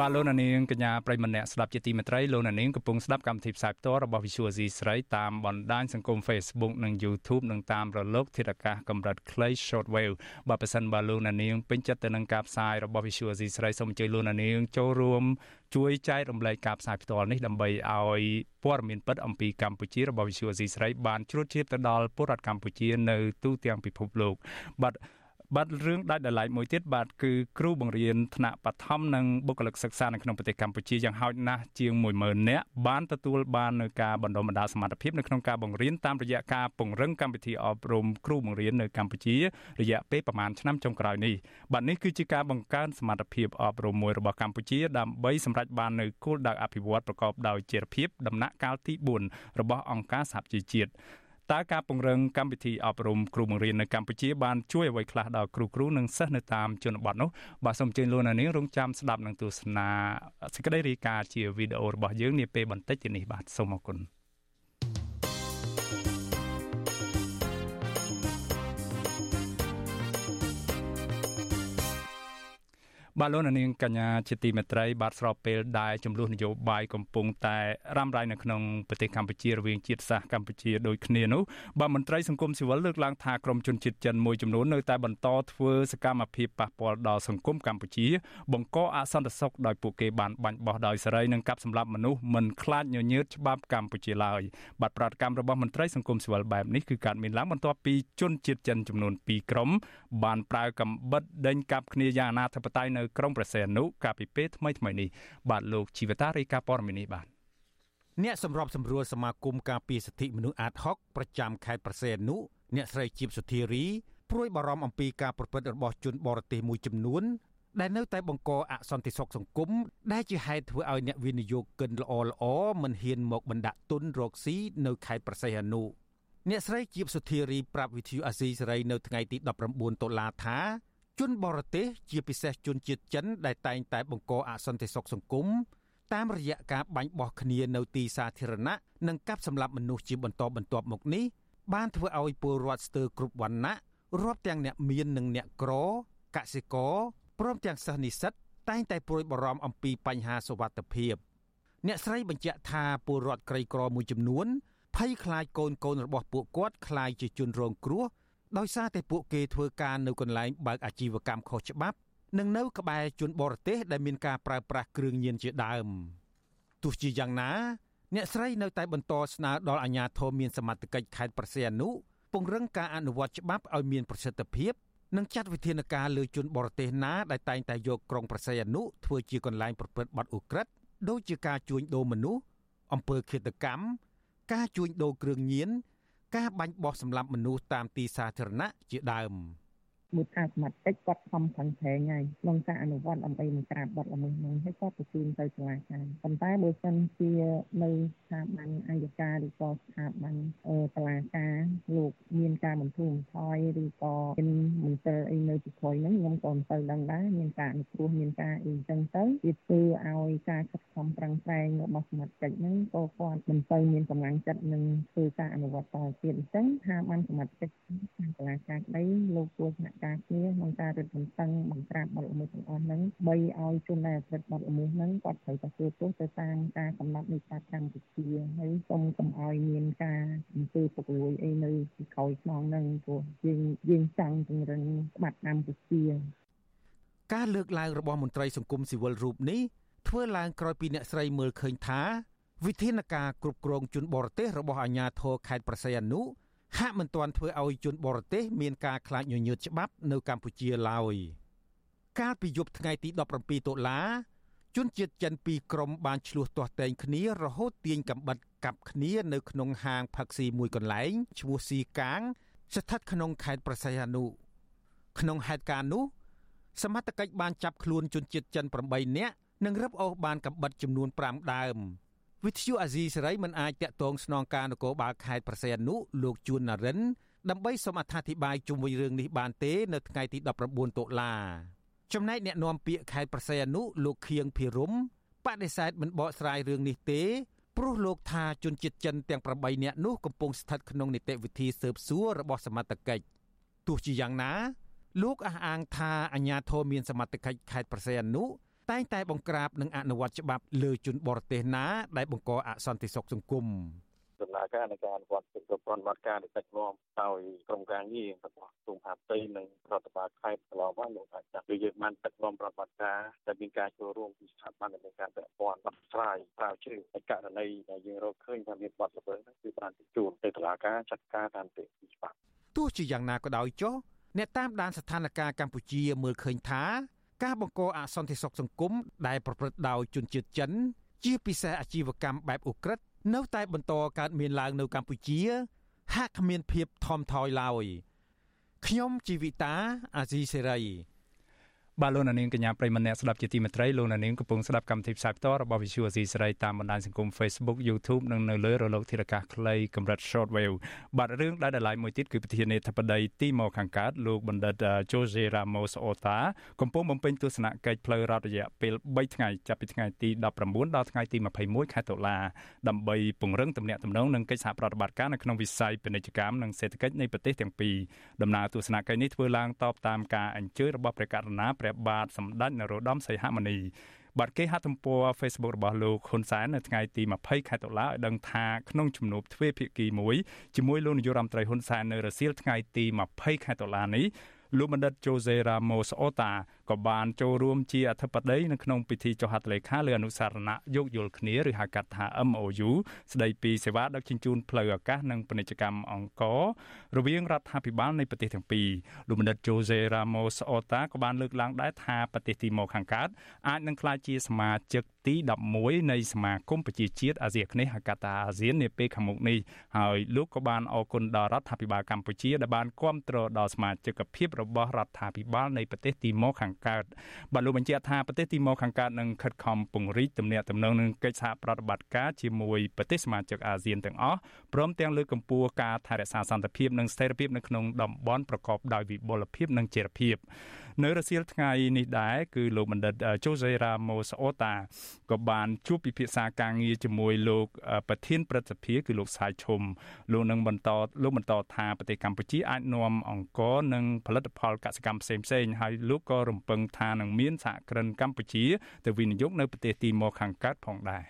បាទលោកនាងកញ្ញាប្រិមម្នាក់ស្ដាប់ជាទីមេត្រីលោកនាងកំពុងស្ដាប់កម្មវិធីផ្សាយផ្ទាល់របស់ Visual C ស្រីតាមបណ្ដាញសង្គម Facebook និង YouTube និងតាមរលកធាតុអាកាសកម្រិតខ្លី Shortwave បើប្រសិនបើលោកនាងពេញចិត្តទៅនឹងការផ្សាយរបស់ Visual C ស្រីសូមអញ្ជើញលោកនាងចូលរួមជួយចែករំលែកការផ្សាយផ្ទាល់នេះដើម្បីឲ្យព័ត៌មានពិតអំពីកម្ពុជារបស់ Visual C ស្រីបានជ្រួតជ្រាបទៅដល់ពលរដ្ឋកម្ពុជានៅទូទាំងពិភពលោកបាទ បាទរឿងដាច់ដライមួយទៀតបាទគឺគ្រូបង្រៀនថ្នាក់បឋមនិងបុគ្គលិកសិក្សានៅក្នុងប្រទេសកម្ពុជាយ៉ាងហោចណាស់ជាង10000នាក់បានទទួលបាននៅការបណ្ដុះបណ្ដាលសមត្ថភាពនៅក្នុងការបង្រៀនតាមរយៈការពង្រឹងកម្មវិធីអប់រំគ្រូបង្រៀននៅកម្ពុជារយៈពេលប្រមាណឆ្នាំចុងក្រោយនេះបាទនេះគឺជាការបង្កើនសមត្ថភាពអប់រំមួយរបស់កម្ពុជាដើម្បីសម្រេចបាននូវគោលដៅអភិវឌ្ឍប្រកបដោយចីរភាពដំណាក់កាលទី4របស់អង្គការសហជីវជាតិ តើការពង្រឹងកម្មវិធីអប់រំគ្រូបង្រៀននៅកម្ពុជាបានជួយអ្វីខ្លះដល់គ្រូគ្រូនិងសិស្សនៅតាមជនបទនោះបាទសូមអញ្ជើញលោកអ្នកនាងរងចាំស្ដាប់នឹងទស្សនាសេចក្តីរាយការណ៍ជាវីដេអូរបស់យើងនាពេលបន្តិចទៀតនេះបាទសូមអរគុណ បាទលោកនាងកញ្ញាជាទីមេត្រីបាទស្របពេលដែលចំនួននយោបាយកំពុងតែរ៉ាំរ៉ៃនៅក្នុងប្រទេសកម្ពុជារវាងជាតិសាសន៍កម្ពុជាដូចគ្នានោះបាទមន្ត្រីសង្គមស៊ីវិលលើកឡើងថាក្រមជនជាតិចិនមួយចំនួននៅតែបន្តធ្វើសកម្មភាពប៉ះពាល់ដល់សង្គមកម្ពុជា បង្កអសន្តិសុខដោយពួកគេបានបាញ់បោះដោយសេរីនិងកាប់សម្លាប់មនុស្សមិនខ្លាចញញើតច្បាប់កម្ពុជាឡើយបាទប្រតិកម្មរបស់មន្ត្រីសង្គមស៊ីវិលបែបនេះគឺកើតមានឡើងបន្ទាប់ពីជនជាតិចិនចំនួន2ក្រុមបានប្រើកំបិតដេញកាប់គ្នាយ៉ាងអនាធិបតេយ្យនៅក្រុងព្រះសីហនុកាលពីពេលថ្មីថ្មីនេះបាទលោកជីវតារាយការណ៍ព័ត៌មាននេះបាទអ្នកសម្របសម្រួលសមាគមការពារសិទ្ធិមនុស្សអាត60ប្រចាំខេត្តប្រសេនុអ្នកស្រីជីបសុធារីព្រួយបារម្ភអំពីការប្រព្រឹត្តរបស់ជនបរទេសមួយចំនួនដែលនៅតែបង្កអសន្តិសុខសង្គមដែលជាហេតុធ្វើឲ្យអ្នកវិនិយោគិនល្អល្អមិនហ៊ានមកបណ្ដាក់ទុនរកស៊ីនៅខេត្តប្រសេះអនុអ្នកស្រីជីបសុធារីប្រាប់វិទ្យុអាស៊ីសេរីនៅថ្ងៃទី19តុលាថា ជនបរទេសជាពិសេសជនជាតិចិនដែលតែងតែបង្កអសន្តិសុខសង្គមតាមរយៈការបាញ់បោះគ្នានៅទីសាធារណៈនិងកាប់សម្លាប់មនុស្សជាបន្តបន្ទាប់មកនេះបានធ្វើឲ្យពលរដ្ឋស្ទើរគ្រប់វណ្ណៈរាប់ទាំងអ្នកមាននិងអ្នកក្រកសិករព្រមទាំងសិស្សនិស្សិតតែងតែព្រួយបារម្ភអំពីបញ្ហាសុវត្ថិភាពអ្នកស្រីបញ្ជាក់ថាពលរដ្ឋក្រីក្រមួយចំនួនភ័យខ្លាចកូនកូនរបស់ពួកគាត់ខ្លាយជាជនរងគ្រោះ ដោយសារតែពួកគេធ្វើការនៅកន្លែងបើកអាជីវកម្មខុសច្បាប់ និងនៅក្បែរជនបរទេសដែលមានការប្រើប្រាស់គ្រឿងញៀនជាដើមទោះជាយ៉ាងណា អ្នកស្រីនៅតែបន្តស្នើដល់អាជ្ញាធរមានសមត្ថកិច្ចខេត្តប្រសេអនុពង្រឹងការអនុវត្តច្បាប់ឲ្យមានប្រសិទ្ធភាពនិងចាត់វិធានការលើជនបរទេសណាដែលតែងតែយកក្រុងប្រសេអនុធ្វើជាកន្លែងប្រព្រឹត្តបទឧក្រិដ្ឋដូចជាការជួញដូរមនុស្សអំពើឃាតកម្មការជួញដូរគ្រឿងញៀន ការបាញ់បោះសម្លាប់មនុស្សតាមទីសាធារណៈជាដើម។ មួយថាសមត្ថកិច្ចគាត់ខំប្រឹងប្រែងហើយក្នុងការអនុវត្តដើម្បីនឹងក្រាបបទល្មើសនោះហើយគាត់បញ្ជូនទៅតុលាការប៉ុន្តែបើសិនជានៅស្ថាប័នអัยការឬក៏ស្ថាប័នតុលាការលោកមានការបន្ធូរបន្ថយឬក៏មានមន្ទិលអីនៅទីក្រោយហ្នឹងខ្ញុំក៏មិនទៅដឹងដែរមានការអនុគ្រោះមានការអីចឹងទៅវាធ្វើឲ្យការខិតខំប្រឹងប្រែងរបស់សមត្ថកិច្ចហ្នឹងក៏គាត់មិនទៅមានកម្លាំងចិត្តនឹងធ្វើការអនុវត្តតទៀតអញ្ចឹងថាបានសមត្ថកិច្ចតុលាការក្តីលោកគួរសហការគ្នាក្នុងការរឹតបន្តឹងបង្ក្រាបបទល្មើសទាំងអស់ហ្នឹងបីឲ្យជនដែលប្រព្រឹត្តបទល្មើសហ្នឹងគាត់ត្រូវតែទទួលទោសទៅតាមការកំណត់នៃច្បាប់កម្ពុជាហើយសូមកុំឲ្យមានការអំពើពុករលួយអីនៅទីក្រោយខ្នងហ្នឹងព្រោះយើងយើងចង់ពង្រឹងច្បាប់កម្ពុជាការលើកឡើងរបស់មន្ត្រីសង្គមស៊ីវិលរូបនេះធ្វើឡើងក្រោយពីអ្នកស្រីមើលឃើញថាវិធានការគ្រប់គ្រងជនបរទេសរបស់អាជ្ញាធរខេត្តប្រស័យអនុ ហាក់មិនទាន់ធ្វើឲ្យជនបរទេសមានការខ្លាចញញើតច្បាប់នៅកម្ពុជាឡើយកាលពីយប់ថ្ងៃទី17តុលាជនជាតិចិនពីរក្រុមបានឆ្លោះទាស់តែងគ្នារហូតទាញកំបិតកាប់គ្នានៅក្នុងហាងផឹកស៊ីមួយកន្លែងឈ្មោះស៊ីកាង ស្ថិតក្នុងខេត្តប្រស័យអនុក្នុងហេតុការណ៍នោះសមត្ថកិច្ចបានចាប់ខ្លួនជនជាតិចិន8នាក់និងរឹបអូសបានកំបិតចំនួន5ដើម វិទ្យុអាស៊ីសេរីមិនអាចតាក់ទងស្នងការនគរបាលខេត្តប្រស័យអនុលោកជួននរិនដើម្បីសូមអត្ថាធិប្បាយជុំវិញរឿងនេះបានទេ នៅថ្ងៃទី19តុលាចំណែកអ្នកនាំពាក្យខេត្តប្រស័យអនុលោកខៀងភិរមបដិសេធមិនបកស្រាយរឿងនេះទេព្រោះលោកថាជនជាតិចិនទាំង8នាក់នោះកំពុងស្ថិតក្នុងនីតិវិធីស៊ើបសួររបស់សមត្ថកិច្ចទោះជាយ៉ាងណា លោកអះអាងថាអាជ្ញាធរមានសមត្ថកិច្ចខេត្តប្រស័យអនុ តែងតែបង្ក្រាបនិងអនុវត្តច្បាប់លើជនបរទេសណា ដែលបង្កអសន្តិសុខសង្គមដំណើរការនៃការអនុវត្តប្រព័ន្ធវត្តការដឹកនាំដោយក្រុមការងាររបស់ក្រមហាផ្ទៃនិងរដ្ឋបាលខេត្តកន្លងមកលោកអាចចាត់គឺយើងបានដឹកនាំប្រតិបត្តិការដែលមានការចូលរួមពីស្ថាប័នដែលមានការពាក់ព័ន្ធដោះស្រាយស្រាវជ្រាវហើយករណីដែលយើងរកឃើញថាមានបាត់ល្មើសហ្នឹងគឺបានជួនទៅតុលាការចាត់ការតាមទីច្បាប់ទោះជាយ៉ាងណាក៏ដោយចុះអ្នកតាមដានស្ថានភាពកម្ពុជាមើលឃើញថា ការបង្កអសន្តិសុខសង្គមដែលប្រព្រឹត្តដោយជនជាតិចិន ជាពិសេសអាជីវកម្មបែបឧក្រិដ្ឋនៅតែបន្តកើតមានឡើងនៅកម្ពុជា ហាក់គ្មានភាពថមថយឡើយខ្ញុំជីវិតាអាស៊ីសេរី បាទលោកនាងកញ្ញាប្រិមម្នាក់ស្ដាប់ជាទីមេត្រីលោកនាងកំពុងស្ដាប់កម្មវិធីផ្សាយផ្ទាល់របស់ Visual Asia សេរីតាមបណ្ដាញសង្គម Facebook YouTube និងនៅលើរលកធារកាសខ្លីកម្រិត Shortwave បាទរឿងដែលដライមួយទៀតគឺប្រធានាធិបតីទីមកខាងកើតលោកបណ្ឌិត Jose Ramos Horta កំពុងបំពេញទស្សនកិច្ចផ្លូវរដ្ឋរយៈពេល3ថ្ងៃចាប់ពីថ្ងៃទី19ដល់ថ្ងៃទី21ខែតុលាដើម្បីពង្រឹងទំនាក់ទំនងនិងកិច្ចសហប្រតិបត្តិការនៅក្នុងវិស័យពាណិជ្ជកម្មនិងសេដ្ឋកិច្ចនៃប្រទេសទាំងពីរដំណើរទស្សនកិច្ចនេះធ្វើឡើងតបតាមការអញ្ជើញរបស់ព្រះករុណាព្រះព្រះបាទសម្ដេចនរោត្តមសីហមុនីបាទគេហទំព័រ Facebook របស់លោកហ៊ុនសែននៅថ្ងៃទី20ខែតុលាឲ្យដឹងថាក្នុងជំនួបទ្វេភាគីមួយជាមួយលោកនាយករដ្ឋមន្ត្រីហ៊ុនសែននៅរសៀលថ្ងៃទី20ខែតុលានេះលោកបណ្ឌិត Jose Ramos Horta ក៏បានចូលរួមជាអធិបតីនៅក្នុងពិធីចុះហត្ថលេខាលើអនុសារណៈយោគយល់គ្នាឬហៅកាត់ថា MOU ស្ដីពីសេវាដឹកជញ្ជូនផ្លូវអាកាសនិងពាណិជ្ជកម្មអង្គររវាងរដ្ឋាភិបាលនៃប្រទេសទាំងពីរលោកបណ្ឌិត Jose Ramos Horta ក៏បានលើកឡើងដែរថាប្រទេសទីម៉ូខាងកើតអាចនឹងក្លាយជាសមាជិកទី11នៃសមាគមប្រជាជាតិអាស៊ីអាគ្នេយ៍ហៅកាត់ថាអាស៊ាននាពេលខាងមុខនេះហើយលោកក៏បានអរគុណដល់រដ្ឋាភិបាលកម្ពុជាដែលបានគ្រប់គ្រងដល់សមាជិកភាពរបស់រដ្ឋាភិបាលនៃប្រទេសទីម៉ូខាងកើតបាទលោកបញ្ជាក់ថាប្រទេសទីម៉ូខាងកើតនឹងខិតខំពង្រីកទំនាក់ទំនងនឹងកិច្ចសហប្រតិបត្តិការជាមួយប្រទេសសមាជិកអាស៊ានទាំងអស់ព្រមទាំងលើកកម្ពស់ការថែរក្សាសន្តិភាពនិងស្ថិរភាពនៅក្នុងតំបន់ប្រកបដោយវិបុលភាពនិងចីរភាព នៅរសៀលថ្ងៃនេះដែរគឺលោកបណ្ឌិត Jose Ramos Horta ក៏បានជួបពិភាក្សាការងារជាមួយលោកប្រធានព្រឹទ្ធសភាគឺលោកសាយឈុំលោកនឹងបន្តលោកបន្តថាប្រទេសកម្ពុជាអាចនាំអង្គរនិងផលិតផលកសិកម្មផ្សេងផ្សេងហើយលោកក៏រំពឹងថានឹងមានសហគ្រិនកម្ពុជាទៅវិនិយោគនៅប្រទេសទីម៉ូខាងកើតផងដែរ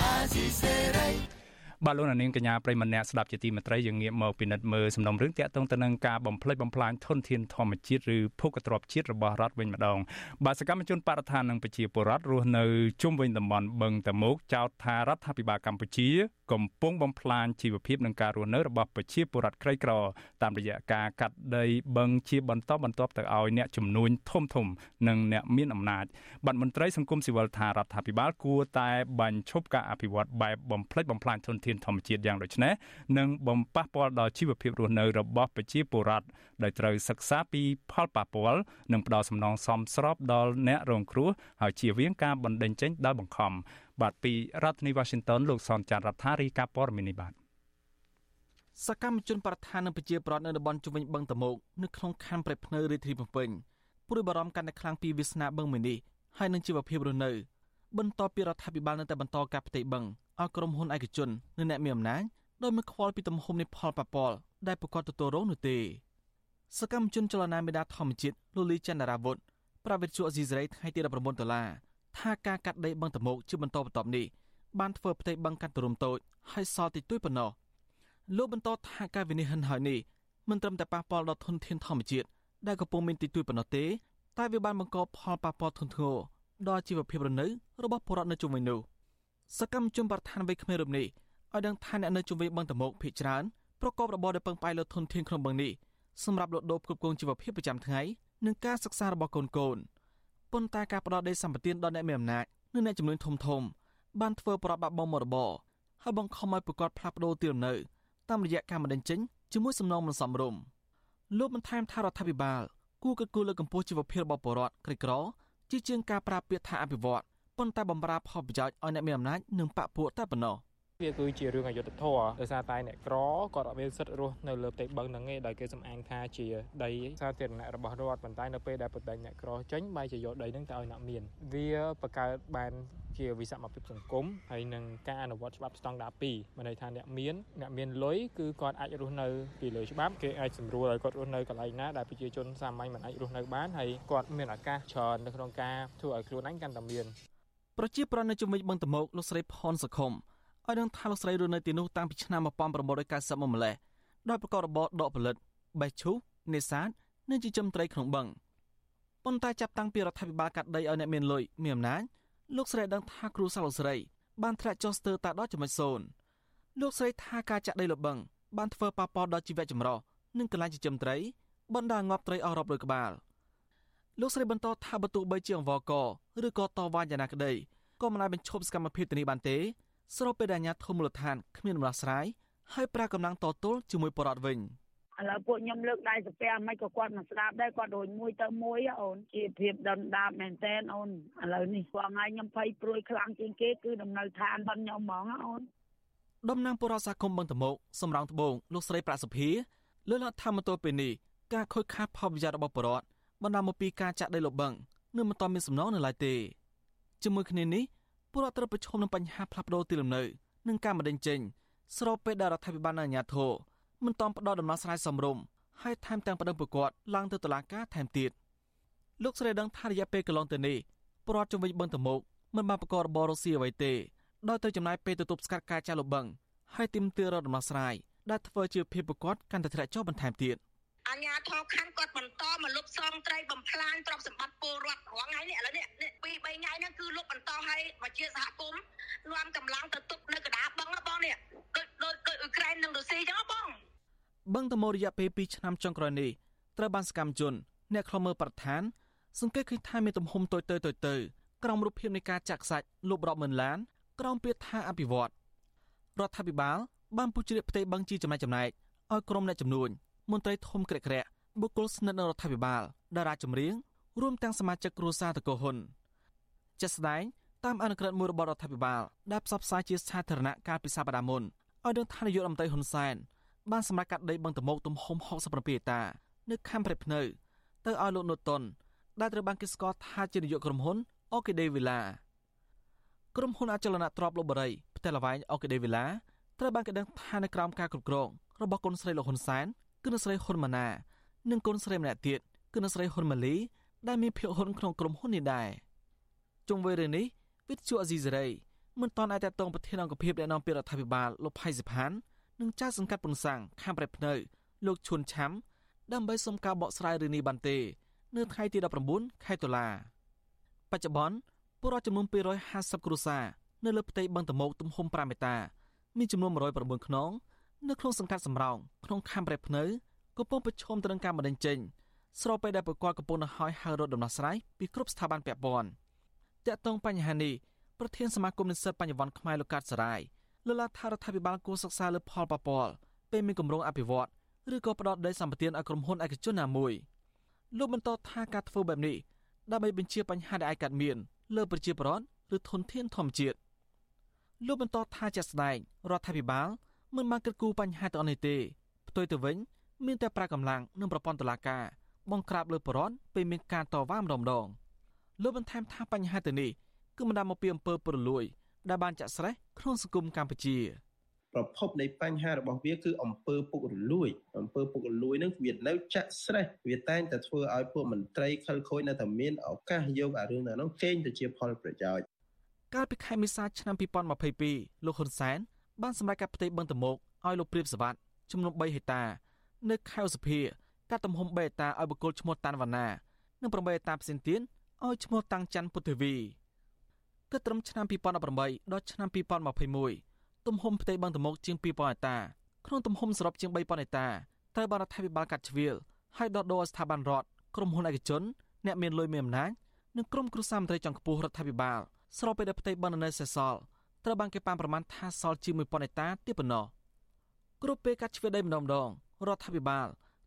អាស៊ីសេរី បាទលោកនាងកញ្ញាប្រិមម្នាក់ស្ដាប់ជាទីមេត្រីយើងងាកមកពិនិត្យមើលសំណុំរឿងតាក់ទងទៅនឹងការបំផ្លិចបំផ្លាញធនធានធម្មជាតិឬភោគទ្រព្យជាតិរបស់រដ្ឋវិញម្ដងបាទសកម្មជនបរិស្ថាននិងប្រជាពលរដ្ឋរស់នៅជុំវិញតំបន់បឹងតមោកចោទថារដ្ឋាភិបាលកម្ពុជា កំពុងបំផ្លាញជីវភាពនិងការរស់នៅរបស់ប្រជាពលរដ្ឋក្រីក្រតាមរយៈការកាត់ដីបឹងជាបន្តបន្ទាប់ទៅឲ្យអ្នកជំនួញធំធំនិងអ្នកមានអំណាចបាទមន្ត្រីសង្គមស៊ីវិលថារដ្ឋាភិបាលគួរតែបញ្ឈប់ការអភិវឌ្ឍបែបបំផ្លិចបំផ្លាញធនធានធម្មជាតិយ៉ាងដូចនេះនិងបំប៉ះពាល់ដល់ជីវភាពរស់នៅរបស់ប្រជាពលរដ្ឋដោយត្រូវសិក្សាពីផលប៉ះពាល់និងផ្ដល់សំណងសមស្របដល់អ្នករងគ្រោះហើយជៀសវាងការបណ្តេញចេញដោយបង្ខំបាទពីរដ្ឋធានី Washington លោកសនចាន់រដ្ឋារីកាព័រមីនីបាទសកម្មជនប្រធាននឹងប្រជាប្រដ្ឋនៅតំបន់ជុំវិញបឹងតមោកនៅក្នុងខណ្ឌប្រៃភ្នៅរាជធានីភ្នំពេញព្រួយបារម្ភកាន់តែខ្លាំងពីវាសនាបឹងមួយនេះហើយនឹងជីវភាពរស់នៅ បន្ទាប់ពីរដ្ឋាភិបាលនៅតែបន្តការផ្ទៃបឹងឲ្យក្រុមហ៊ុនឯកជននិងអ្នកមានអំណាចដោយមិនខ្វល់ពីទំហំនៃផលប៉ះពាល់ដែលប្រកបទទួលរងនោះទេសកម្មជនចលនាមេដាធម្មជាតិលូលីចន្ទរាវុធប្រាវិទ្យាអេស៊ីសរ៉ៃថ្ងៃទី19ដុល្លារថាការកាត់ដីបឹងតមោកជាបន្តបន្ទាប់នេះបានធ្វើផ្ទៃបឹងកាន់ទរំតូចហើយសល់តិចតួចប៉ុណ្ណោះលោកបន្តថាការវិនិច្ឆ័យហើយនេះមិនត្រឹមតែប៉ះពាល់ដល់ធនធានធម្មជាតិដែលកំពុងមានតិចតួចប៉ុណ្ណោះទេតែវាបានបង្កផលប៉ះពាល់ធ្ងន់ធ្ងរ ដល់ជីវភាពរស់នៅរបស់ពលរដ្ឋនៅជុំវិញនោះសកម្មជនប្រធានវ័យក្មេងរូបនេះឲ្យដឹងថាអ្នកនៅជុំវិញបឹងតមោកភ ieck ច្រើនប្រកបរបរដែលពឹងផ្អែកលើធនធានក្នុងបឹងនេះសម្រាប់លក់ដូរផ្គត់ផ្គង់ជីវភាពប្រចាំថ្ងៃនិងការសិក្សារបស់កូនកូនប៉ុន្តែការផ្ដោតដីសម្បត្តិដល់អ្នកមានអំណាចនិងអ្នកចំនួនធំធំបានធ្វើប្របាក់បំមរបរហើយបង្ខំឲ្យប្រកាសផ្លាស់ប្ដូរទីលំនៅតាមរយៈការបណ្ដឹងចេញជាមួយសំណងមិនសមរម្យលោកបានថែមថារដ្ឋាភិបាលគួរកិត្តគូលើកកម្ពស់ជីវភាពរបស់ប្រជាពលរដ្ឋក្រីក្រ ជាជាងការប្រើពាក្យថាអភិវឌ្ឍប៉ុន្តែបំរើផលប្រយោជន៍ឲ្យអ្នកមានអំណាចនិងបកពួកតែប៉ុណ្ណោះ វាគឺជារឿងអយុត្តិធម៌ដោយសារតែអ្នកក្រគាត់អត់មានសិទ្ធិរស់នៅលើផ្ទៃបឹងហ្នឹងឯងដោយគេសំអាងថាជាដីសាធារណៈរបស់រដ្ឋប៉ុន្តែនៅពេលដែលបដិញ្ញអ្នកក្រចេញបែរជាយកដីហ្នឹងទៅឲ្យអ្នកមាន វាបង្កើតបានជាវិសមភាពសង្គមហើយនឹងការអនុវត្តច្បាប់ស្តង់ដារ2មានន័យថាអ្នកមានអ្នកមានលុយគឺគាត់អាចរស់នៅពីលើច្បាប់គេអាចសម្រួលឲ្យគាត់រស់នៅកន្លែងណាដែលប្រជាជនសាមញ្ញមិនអាចរស់នៅបានហើយគាត់មានឱកាសច្រើននៅក្នុងការធ្វើឲ្យខ្លួនឯងកាន់តែមានប្រជាប្រដ្ឋនៅជំនាញបឹងតមោកលោកស្រីផនសខុម ឲ្យដឹងថាលោកស្រីរស់នៅទីនោះតាំងពីឆ្នាំ1990មកម្លេះដោយប្រកបរបរដកផលិតបេះឈូសនេសាទនិងចិញ្ចឹមត្រីក្នុងបឹងប៉ុន្តែចាប់តាំងពីរដ្ឋាភិបាលកាត់ដីឲ្យអ្នកមានលុយមានអំណាចលោកស្រីដឹងថាគ្រូសាស្ត្រលោកស្រី បានធ្លាក់ចុះស្ទើរតែដល់ចំណុចសូន្យលោកស្រីថាការចាក់ដីលបឹងបានធ្វើប៉ះពាល់ដល់ជីវៈចម្រុះនិងកន្លែងចិញ្ចឹមត្រីបណ្ដាងាប់ត្រីអស់រាប់រយក្បាលលោកស្រីបន្តថាបើទោះបីជាអង្វរកឬក៏តវ៉ាយ៉ាងណាក្តីក៏មិនអាចបញ្ឈប់សកម្មភាពទៅនេះបានទេ ស្របពេលដែលអាញាធមូលដ្ឋានគ្មានដំណោះស្រាយហើយប្រើកម្លាំងតទល់ជាមួយបរដ្ឋវិញឥឡូវពួកខ្ញុំលើកដៃសាពះមិនក៏គាត់មិនស្ដាប់ដែរគាត់ដូចមួយទៅមួយអូនជាភាពដុនដាបមែនតែនអូនឥឡូវនេះគាត់ថ្ងៃខ្ញុំភ័យព្រួយខ្លាំងជាងគេគឺដំណើរឋានបងខ្ញុំហ្មងអូនដំណាងបរិសាគមបឹងតមោកសំរងត្បូងលោកស្រីប្រាក់សុភាលើកឡើងថាមកទល់ពេលនេះការខូចខាតផលប្រយោជន៍របស់បរិវត្តបណ្ដាលមកពីការចាក់ដីលបឹងនៅមិនទាន់មានសំណងនៅឡើយទេជាមួយគ្នានេះ ពលរដ្ឋត្រូវប្រឈមនឹងបញ្ហាផ្លាស់ប្ដូរទីលំនៅនិងការមិនដេញចេញស្របពេលដែលរដ្ឋាភិបាលនិងអាជ្ញាធរមិនតន់ផ្ដល់ដំណោះស្រាយសមរម្យហើយថែមទាំងបដិប្រកាសឡើងទៅតុលាការថែមទៀតលោកស្រីដឹងថារយៈពេលកន្លងទៅនេះពលរដ្ឋជំវិញបឹងតមោកមិនបានប្រកបរបររស៊ីអ្វីទេដោយទៅចំណាយពេលទៅទប់ស្កាត់ការចាក់លបឹងហើយទីមទាររដំណោះស្រាយដែលធ្វើជាភាពប្រកបកាន់តែធ្លាក់ចុះបន្ថែមទៀត អញ្ញាធរខណ្ឌគាត់បន្តមកលុបសងត្រីបំផ្លាញទ្រព្យសម្បត្តិពលរដ្ឋរងថ្ងៃនេះឥឡូវនេះពី3ថ្ងៃហ្នឹងគឺលុបបន្តឲ្យប្រជាសហគមន៍នាំកម្លាំងទៅទប់នៅកណ្ដាលបឹងបងនេះដូចដូចដូចអ៊ុយក្រែននិងរុស្ស៊ីចឹងបងបឹងតមរយៈពេល2ឆ្នាំចុងក្រោយនេះត្រូវបានសកម្មជនអ្នកខ្លមើប្រធានសង្កេតឃើញថាមានទំហំតូចទៅតូចទៅក្រោមរូបភាពនៃការចាក់ខ្សាច់លុបរាប់ម៉ឺនឡានក្រោមពាក្យថាអភិវឌ្ឍរដ្ឋាភិបាលបានពុះជ្រៀកផ្ទៃបឹងជាចំណែកចំណែកឲ្យក្រុមអ្នកចំនួន មន្ត្រីធំក្រាក់ក្រាក់បុគ្គលស្និទ្ធនឹងរដ្ឋាភិបាលតារាចម្រៀងរួមទាំងសមាជិកគ្រួសារតកោហ៊ុនជាស្ដែងតាមអនុក្រឹត្យមួយរបស់រដ្ឋាភិបាលដែលផ្សព្វផ្សាយជាសាធារណៈកាលពីសប្តាហ៍មុនឲ្យដឹងថានាយករដ្ឋមន្ត្រីហ៊ុនសែនបានសម្រេចកាត់ដីបឹងតមោកទំហំ67ហិកតា នៅខេមព្រៃភ្នៅទៅឲ្យលោកនូតុនដែលត្រូវបានគេស្គាល់ថាជានាយកក្រុមហ៊ុនអូគីដេវីឡាក្រុមហ៊ុនអចលនទ្រព្យលបរីផ្ទះល្វែងអូគីដេវីឡាត្រូវបានគេដឹងថានៅក្រោមការគ្រប់គ្រងរបស់គុនស្រីលោកហ៊ុនសែន គឺអ្នកស្រីហ៊ុនម៉ាណានិងកូនស្រីម្នាក់ទៀតគឺអ្នកស្រីហ៊ុនម៉ាលីដែលមានភាគហ៊ុនក្នុងក្រុមហ៊ុននេះដែរជុំវិញរឿងនេះវិទ្យុអេស៊ីសេរីមិនតាន់អាចតតងប្រធានអង្គភិបអ្នកនាំពាក្យរដ្ឋាភិបាលលោកផៃសិផាននិងចៅសង្កាត់ពុនសាំងខាងប្រៃភ្នៅលោកឈុនឆាំដើម្បីសុំការបកស្រាយរឿងនេះបានទេនៅថ្ងៃទី19ខែតុលាបច្ចុប្បន្នពលរដ្ឋចំនួន250គ្រួសារនៅលើផ្ទៃបឹងតមោកទំហំ5មេតាមានចំនួន109ខ្នង នៅក្នុងសង្កាត់សំរោងក្នុងខេមរ៉េភ្នៅកំពុងប្រឈមទៅនឹងការបណ្តេញចេញស្របពេលដែលប្រកបកំពុងនៅហើយហៅរត់ដំណោះស្រាយពីគ្រប់ស្ថាប័នពាក់ព័ន្ធតាក់ទងបញ្ហានេះប្រធានសមាគមនិស្សិតបញ្ញវន្តខ្មែរលោកកាត់សរាយលើកឡើងថារដ្ឋាភិបាលគួរសិក្សាលើផលប៉ះពាល់ពេលមានគម្រោងអភិវឌ្ឍឬក៏ផ្ដោតដីសម្បត្តិឲ្យក្រុមហ៊ុនឯកជនណាមួយលោកបន្តថាការធ្វើបែបនេះដើម្បីបញ្ជាបញ្ហាដែលអាចកើតមានលើប្រជាពលរដ្ឋឬធនធានធម្មជាតិលោកបន្តថាជាក់ស្ដែងរដ្ឋាភិបាល មិនបានគិតគូរបញ្ហាទាំងនេះទេផ្ទុយទៅវិញ មានតែប្រាកម្លាំងនិងប្រព័ន្ធតុលាការបង្ក្រាបលើបរិវត្តពេលមានការតវ៉ាម្ដងម្ដងលោកបន្ថែមថាបញ្ហាទៅនេះគឺបណ្ដាលមកពីអំពើពុករលួយ ដែលបានចាក់ស្រេះក្នុងសង្គមកម្ពុជាប្រភពនៃបញ្ហារបស់វាគឺអំពើពុករលួយអំពើពុករលួយនឹងវានៅចាក់ស្រេះវាតែងតែធ្វើឲ្យពួកមន្ត្រីខិលខូចនៅតែមានឱកាសយកអារឿងហ្នឹងកេងទៅជាផលប្រយោជន៍កាលពីខែមេសាឆ្នាំ2022លោកហ៊ុនសែន បានសម្រេចកាត់ផ្ទៃបឹងតមោកឲ្យលោកព្រាបសវັດចំនួន3ហិកតា នៅខេត្តសុភាកាត់ទំហំ3ហិកតាឲ្យបុគ្គលឈ្មោះតាន់វណ្ណានិង8ហិកតាផ្សេងទៀតឲ្យឈ្មោះតាំងច័ន្ទពុទ្ធវីគិតត្រឹមឆ្នាំ2018ដល់ឆ្នាំ2021ទំហំផ្ទៃបឹងតមោកជាង2000ហិកតាក្នុងទំហំសរុបជាង3000ហិកតាត្រូវបានរដ្ឋាភិបាលកាត់ជ្រៀលហើយដកដូរស្ថាប័នរដ្ឋក្រុមហ៊ុនឯកជនអ្នកមានលុយមានអំណាចនិងក្រុមគ្រួសារមន្ត្រីចុងខ្ពស់រដ្ឋាភិបាលស្របពេលដែលផ្ទៃបណ្ឌន័យសេសសល់ ត្រូវបានគេប៉ាន់ប្រមាណថាសល់ជាង1000ហិកតាទៀតប៉ុណ្ណោះគ្រប់ពេលកាត់ជ្រឿដីម្ដងម្ដងរដ្ឋាភិបាល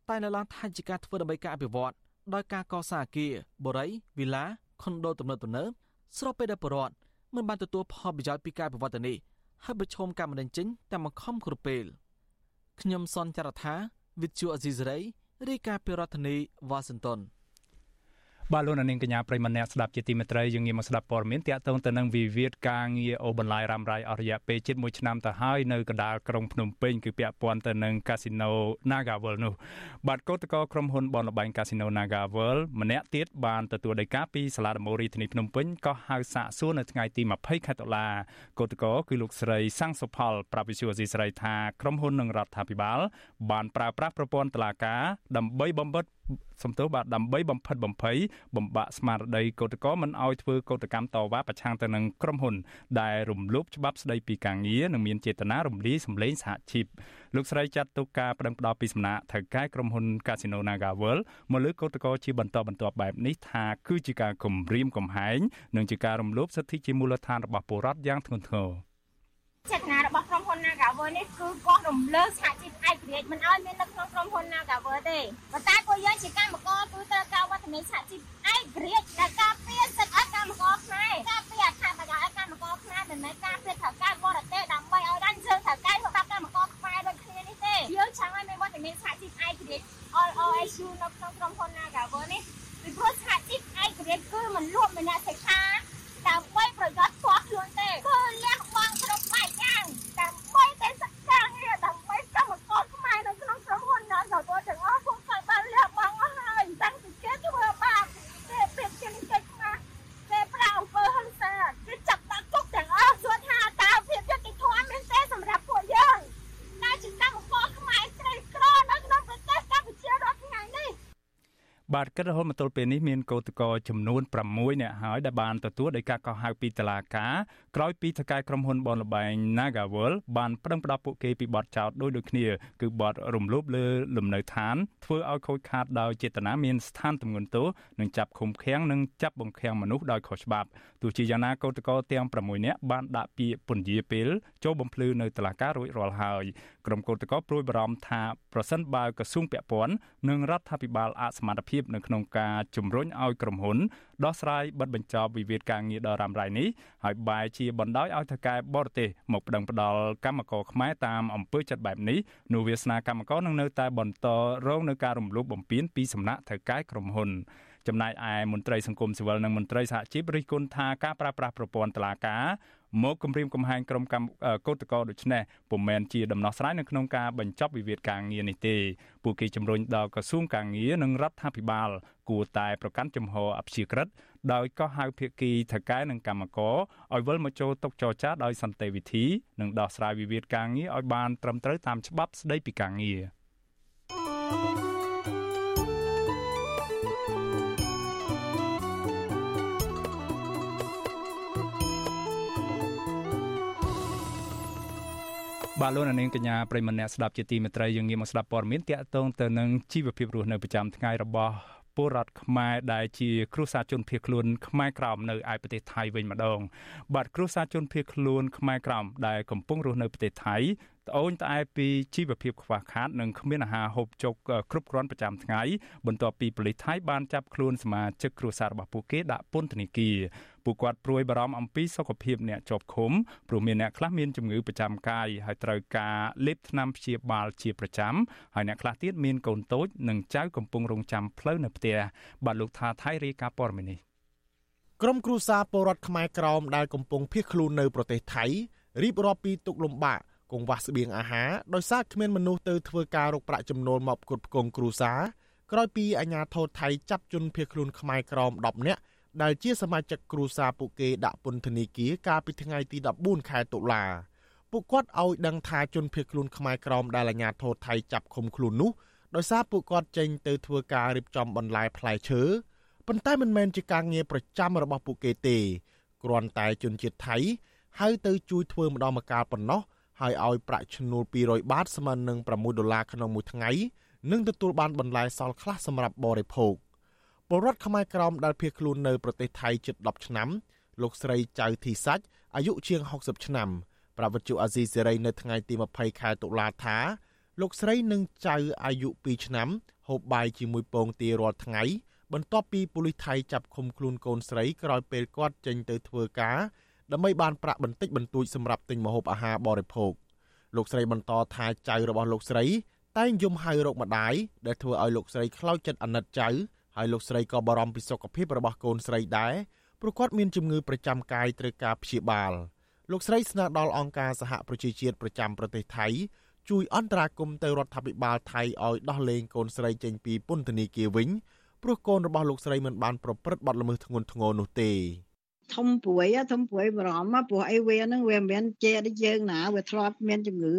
តែនៅឡើងថាជាការធ្វើដើម្បីការអភិវឌ្ឍដោយការកសាងអគារបូរីវីឡាខុនដូទំនើបទំនើបស្របពេលដែលបរដ្ឋមិនបានទទួលផលប្រយោជន៍ពីការអភិវឌ្ឍនេះហើយប្រឈមការមិនដេញចេញតែមកខំគ្រប់ពេលខ្ញុំសនចរថាវិទ្យុអេស៊ីសរ៉ៃរាយការណ៍ពីរដ្ឋធានីវ៉ាស៊ីនតោន បាទលោកនាងកញ្ញាប្រិមម្នាក់ស្ដាប់ជាទីមេត្រីយើងងាកមកស្ដាប់ព័ត៌មានទាក់ទងទៅនឹងវិវាទការងារអូបន្លាយរ៉ាំរ៉ៃអស់រយៈពេលជិត1ឆ្នាំទៅហើយនៅកណ្ដាលក្រុងភ្នំពេញគឺពាក់ព័ន្ធទៅនឹងកាស៊ីណូ Nagavel នោះបាទកោតក្រក្រុមហ៊ុនបនលបែងកាស៊ីណូ Nagavel ម្នាក់ទៀតបានទទួលដីកាពីសាលាដំបូងរាជធានីភ្នំពេញក៏ហៅសាកសួរនៅថ្ងៃទី20ខែតុលាកោតក្រគឺលោកស្រីសាំងសុផលប្រាប់វិសុយអសីស្រីថាក្រុមហ៊ុននិងរដ្ឋាភិបាលបានប្រើប្រាស់ប្រព័ន្ធតុលាការដើម្បីបំបិត សំទោសបាទដើម្បីបំផិតបំភ័យបំបាក់ស្មារតីកោតក្រមិនឲ្យធ្វើកោតកម្មតវ៉ាប្រឆាំងទៅនឹងក្រុមហ៊ុន ដែលរំលោភច្បាប់ស្តីពីការងារនិងមានចេតនារំលាយសម្លេងសហជីពលោកស្រីចាត់ទុកការបដិងផ្ដោតពីសំណាក់ថៅកែក្រុមហ៊ុន Casino NagaWorld មកលើកោតក្រជាបន្តបន្ទាប់បែបនេះថាគឺជាការគំរាមកំហែងនិងជាការរំលោភសិទ្ធិជាមូលដ្ឋានរបស់ពលរដ្ឋយ៉ាងធ្ងន់ធ្ងរ ហ៊ុន Nagawer នេះគឺគាត់រំលើកសហជីពឯករាជ្យមិនឲ្យមាននៅក្នុងក្រុមហ៊ុន Nagawer ទេប៉ុន្តែពួកយើងជាកម្មករគឺត្រូវការវត្តមានសហជីពឯករាជ្យដែលការពារសិទ្ធិឲ្យកម្មករខ្មែរការពារអត្ថប្រយោជន៍ឲ្យកម្មករខ្មែរមិនមែនការពារថៅកែបរទេសដើម្បីឲ្យដាច់ជើងថៅកែសម្រាប់កម្មករខ្មែរដូចគ្នានេះទេយើងចង់ឲ្យមានវត្តមានសហជីពឯករាជ្យ OSU នៅក្នុងក្រុមហ៊ុន Nagawer នេះពីព្រោះសហជីពឯករាជ្យគឺមិនលួចមិនអ្នកសិក្ខាដើម្បីប្រយោជន៍ផ្ទាល់ខ្លួនទេគឺលះបង់គ្រប់បែបយ៉ាងដើម្បីតែសកម្មងារដើម្បីកម្មករខ្មែរនៅក្នុងក្រុមហ៊ុនណាក៏ទាំងអស់ពួកគាត់បានលះបង់អស់ហើយតាំងពីគេធ្វើបាបគេពីជានិច្ចខ្មែរគេប្រាអំពើហិង្សាគេចាប់ដាក់គុកទាំងអស់សួរថាតើភាពយុត្តិធម៌មានទេសម្រាប់ពួកយើងតែជាកម្មករខ្មែរក្រីក្រនៅក្នុងប្រទេសកម្ពុជារាល់ថ្ងៃនេះ បាទគិតរហូតមកទល់ពេលនេះមានកោតក្រចំនួន6នាក់ហើយដែលបានទទួលដោយការកោះហៅពីតុលាការក្រោយពីថកែក្រុមហ៊ុនបនលបែង Nagawal បានប្តឹងផ្តល់ពួកគេពីបទចោទដូចដូចគ្នាគឺបទរំលោភលើលំនៅឋានធ្វើឲ្យខូចខាតដោយចេតនាមានស្ថានទម្ងន់ទោសនិងចាប់ឃុំឃាំងនិងចាប់បង្ខាំងមនុស្សដោយខុសច្បាប់ទោះជាយ៉ាងណាកោតក្រទាំង6នាក់បានដាក់ពាក្យពន្យាពេលចូលបំភ្លឺនៅតុលាការរួចរាល់ហើយក្រុមកោតក្រព្រួយបារម្ភថាប្រសិនបើក្រសួងពាក់ព័ន្ធនិងរដ្ឋាភិបាលអសមត្ថភាពនៅក្នុងការជំរុញឲ្យក្រុមហ៊ុនដោះស្រាយបិទបញ្ចប់វិវាទការងារដ៏រ៉ាំរ៉ៃនេះហើយបែរជាបណ្ដោយឲ្យថកែបរទេសមកប្តឹងផ្ដាល់កម្មករខ្មែរតាមអំពើចិត្តបែបនេះនោះវាសនាកម្មករនឹងនៅតែបន្តរងនឹងការរំលោភបំពានពីសំណាក់ថកែក្រុមហ៊ុនចំណែកឯមន្ត្រីសង្គមស៊ីវិលនិងមន្ត្រីសហជីពរិះគន់ថាការប្រើប្រាស់ប្រព័ន្ធតុលាការ មកគម្រាមកំហែងក្រុមកម្មកោតក្រដូចនេះពុំមែនជាដំណោះស្រាយនៅក្នុងការបញ្ចប់វិវាទការងារនេះទេពួកគេជំរុញដល់ក្រសួងការងារនិងរដ្ឋាភិបាល គួរតែប្រកាន់ជំហរអព្យាក្រឹតដោយក៏ហៅភាគីថកែនិងកម្មករឲ្យវិលមកចូលតុចរចាដោយសន្តិវិធីនិងដោះស្រាយវិវាទការងារឲ្យបានត្រឹមត្រូវតាមច្បាប់ស្តីពីការងារ បាទលោកនាងកញ្ញាប្រិមម្នាក់ស្ដាប់ជាទីមេត្រីយើងងាកមកស្ដាប់ព័ត៌មានតាក់ទងទៅនឹងជីវភាពរស់នៅប្រចាំថ្ងៃរបស់ពលរដ្ឋខ្មែរដែលជាគ្រួសារជនភៀសខ្លួនខ្មែរក្រោមនៅឯប្រទេសថៃវិញម្ដងបាទគ្រួសារជនភៀសខ្លួនខ្មែរក្រោមដែលកំពុងរស់នៅប្រទេសថៃត្អូញត្អែពីជីវភាពខ្វះខាតនិងគ្មានអាហារហូបចុកគ្រប់គ្រាន់ប្រចាំថ្ងៃបន្ទាប់ពីប៉ូលីសថៃបានចាប់ខ្លួនសមាជិកគ្រួសាររបស់ពួកគេដាក់ពន្ធនាគារពួកគាត់ព្រួយបារម្ភអំពីសុខភាពអ្នកជាប់ឃុំព្រោះមានអ្នកខ្លះមានជំងឺប្រចាំកាយហើយត្រូវការលេបថ្នាំព្យាបាលជាប្រចាំហើយអ្នកខ្លះទៀតមានកូនតូចនិងចៅកំពុងរងចាំផ្លូវនៅផ្ទះបាទលោកថាថៃរាយការណ៍ព័ត៌មាននេះក្រុមគ្រួសារពលរដ្ឋខ្មែរក្រោមដែលកំពុងភៀសខ្លួននៅប្រទេសថៃរៀបរាប់ពីទុកលំបាក កង្វះស្បៀងអាហារដោយសារគ្មានមនុស្សទៅធ្វើការរកប្រាក់ចំណូលមកផ្គត់ផ្គង់គ្រួសារក្រោយពីអាជ្ញាធរថៃចាប់ជនភៀសខ្លួនខ្មែរក្រោម10នាក់ដែលជាសមាជិកគ្រួសារពួកគេដាក់ពន្ធនាគារកាលពីថ្ងៃទី14ខែតុលាពួកគាត់ឲ្យដឹងថាជនភៀសខ្លួនខ្មែរក្រោមដែលអាជ្ញាធរថៃចាប់ឃុំខ្លួននោះដោយសារពួកគាត់ចេញទៅធ្វើការរៀបចំបន្លែផ្លែឈើប៉ុន្តែមិនមែនជាការងារប្រចាំរបស់ពួកគេទេគ្រាន់តែជនជាតិថៃហៅទៅជួយធ្វើម្ដងម្កាលប៉ុណ្ណោះ ហើយឲ្យប្រាក់ឈ្នួល200បាតស្មើនឹង6ដុល្លារក្នុងមួយថ្ងៃនិងទទួលបានបន្លែសល់ខ្លះសម្រាប់បរិភោគពលរដ្ឋខ្មែរក្រមដែលភៀសខ្លួននៅប្រទេសថៃជិត10ឆ្នាំលោកស្រីចៅធីសាច់អាយុជាង60ឆ្នាំប្រាវត្តិជអាស៊ីសេរីនៅថ្ងៃទី20ខែតុលាថាលោកស្រីនិងចៅអាយុ2ឆ្នាំហូបបាយជាមួយពងទារាល់ថ្ងៃ បន្ទាប់ពីប៉ូលីសថៃចាប់ឃុំខ្លួនកូនស្រីក្រោយពេលគាត់ចេញទៅធ្វើការ ដើម្បីបានប្រាក់បន្តិចបន្តួចសម្រាប់ទិញម្ហូបអាហារបរិភោគលោកស្រីបន្តថាចៅរបស់លោកស្រី តែងយំហៅរោគម្ដាយដែលធ្វើឲ្យលោកស្រីខ្លោចចិត្តអាណិតចៅហើយលោកស្រីក៏បារម្ភពីសុខភាពរបស់កូនស្រីដែរព្រោះគាត់មានជំងឺប្រចាំកាយត្រូវការព្យាបាលលោកស្រីស្នើដល់អង្គការសហប្រជាជាតិប្រចាំប្រទេសថៃជួយអន្តរាគមន៍ទៅរដ្ឋាភិបាលថៃឲ្យដោះលែងកូនស្រីចេញពីពន្ធនាគារវិញព្រោះកូនរបស់លោកស្រីមិនបានប្រព្រឹត្តបទល្មើសធ្ងន់ធ្ងរនោះទេ ធំព្រួយធំព្រួយបារម្ភព្រោះអីវាហ្នឹងវាមិនមែនចេដូចយើងណាវាធ្លាប់មានជំងឺ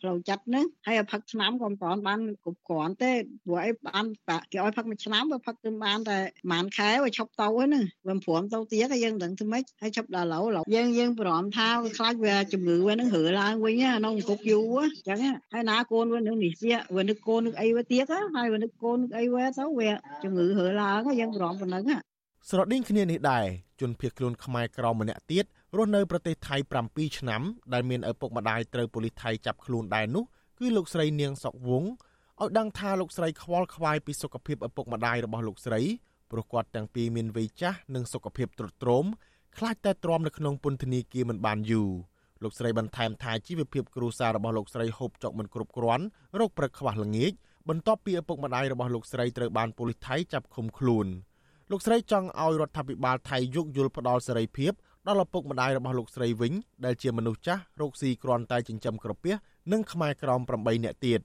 ផ្លូវចិត្តហ្នឹងហើយឲ្យផឹកឆ្នាំក៏មិនទាន់បានគ្រប់គ្រាន់ទេព្រោះអីបានគេឲ្យផឹកមួយឆ្នាំវាផឹកទៅបានតែប្រហែលខែវាឈប់ទៅហ្នឹងវាព្រមទៅទៀតហើយយើងដឹងធ្វើម៉េចហើយឈប់ដល់ឡូវយើងយើងបារម្ភថាវាខ្លាចវាជំងឺវាហ្នឹងរើឡើងវិញក្នុងគុកយូរអញ្ចឹងហើយណាកូនវានឹងនេះវាវានឹកកូននឹកអីវាទៀតហើយវានឹកកូននឹកអីវាទៅវាជំងឺរើឡើងយើងបារម្ភប៉ុណ្្នឹង ស្រដៀងគ្នានេះដែរជនភៀសខ្លួនខ្មែរក្រមម្នាក់ទៀតរស់នៅប្រទេសថៃ7ឆ្នាំដែលមានឪពុកម្ដាយត្រូវប៉ូលីសថៃចាប់ខ្លួនដែរនោះគឺលោកស្រីនាងសុកវងឲ្យដឹងថាលោកស្រីខ្វល់ខ្វាយពីសុខភាពឪពុកម្ដាយរបស់លោកស្រីព្រោះគាត់ទាំងពីរមានវ័យចាស់និងសុខភាពទ្រុឌទ្រោមខ្លាចតែទ្រាំនៅក្នុងពន្ធនាគារមិនបានយូរលោកស្រីបន្ថែមថាជីវភាពគ្រួសាររបស់លោកស្រីហូបចុកមិនគ្រប់គ្រាន់រោគព្រឹកខ្វះល្ងាចបន្ទាប់ពីឪពុកម្ដាយរបស់លោកស្រីត្រូវបានប៉ូលីសថៃចាប់ឃុំខ្លួន។ លោកស្រីចង់ឲ្យរដ្ឋាភិបាលថៃយោគយល់ផ្ដល់សេរីភាពដល់ឪពុកម្ដាយរបស់លោកស្រីវិញដែលជាមនុស្សចាស់រោគស៊ីគ្រាន់តែចិញ្ចឹមក្រពះនិងខ្មែរក្រម8នាក់ទៀត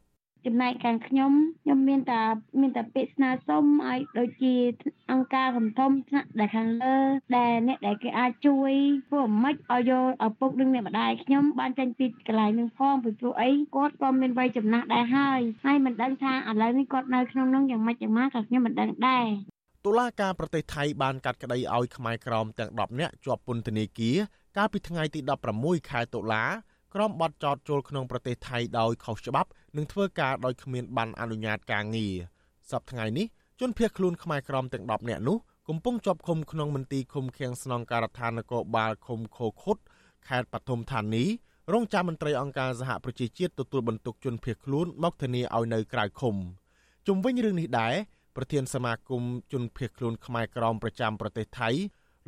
ចំណែកខាងខ្ញុំខ្ញុំមានតែមានតែពាក្យស្នើសុំឲ្យដូចជាអង្គការធំធំថ្នាក់ដែលខាងលើដែលអ្នកដែលគេអាចជួយធ្វើអាម៉េចឲ្យយកឪពុកនិងអ្នកម្ដាយខ្ញុំបានចេញពីកន្លែងនឹងផងពីព្រោះអីគាត់ក៏មានវ័យចំណាស់ដែរហើយហើយមិនដឹងថាឥឡូវនេះគាត់នៅក្នុងនោះយ៉ាងម៉េចយ៉ាងម៉ាក៏ខ្ញុំមិនដឹងដែរ តុលាការប្រទេសថៃបានកាត់ក្តីឲ្យខ្មែរក្រមទាំង10នាក់ជាប់ពន្ធនាគារកាលពីថ្ងៃទី16ខែតុលាក្រមបទចោតចូលក្នុងប្រទេសថៃដោយខុសច្បាប់និងធ្វើការដោយគ្មានបានអនុញ្ញាតការងារសប្តាហ៍ថ្ងៃនេះជនភៀសខ្លួនខ្មែរក្រមទាំង10នាក់នោះកំពុងជាប់ឃុំក្នុងមន្ទីរឃុំឃាំងស្នងការដ្ឋាននគរបាលឃុំខូខុតខេត្តបឋមធានីរងចាំមន្ត្រីអង្គការសហប្រជាជាតិទទួលបន្ទុកជនភៀសខ្លួនមកធានាឲ្យនៅក្រៅឃុំជុំវិញរឿងនេះដែរ ប្រធានសមាគមជនភៀសខ្លួនខ្មែរក្រមប្រចាំប្រទេសថៃ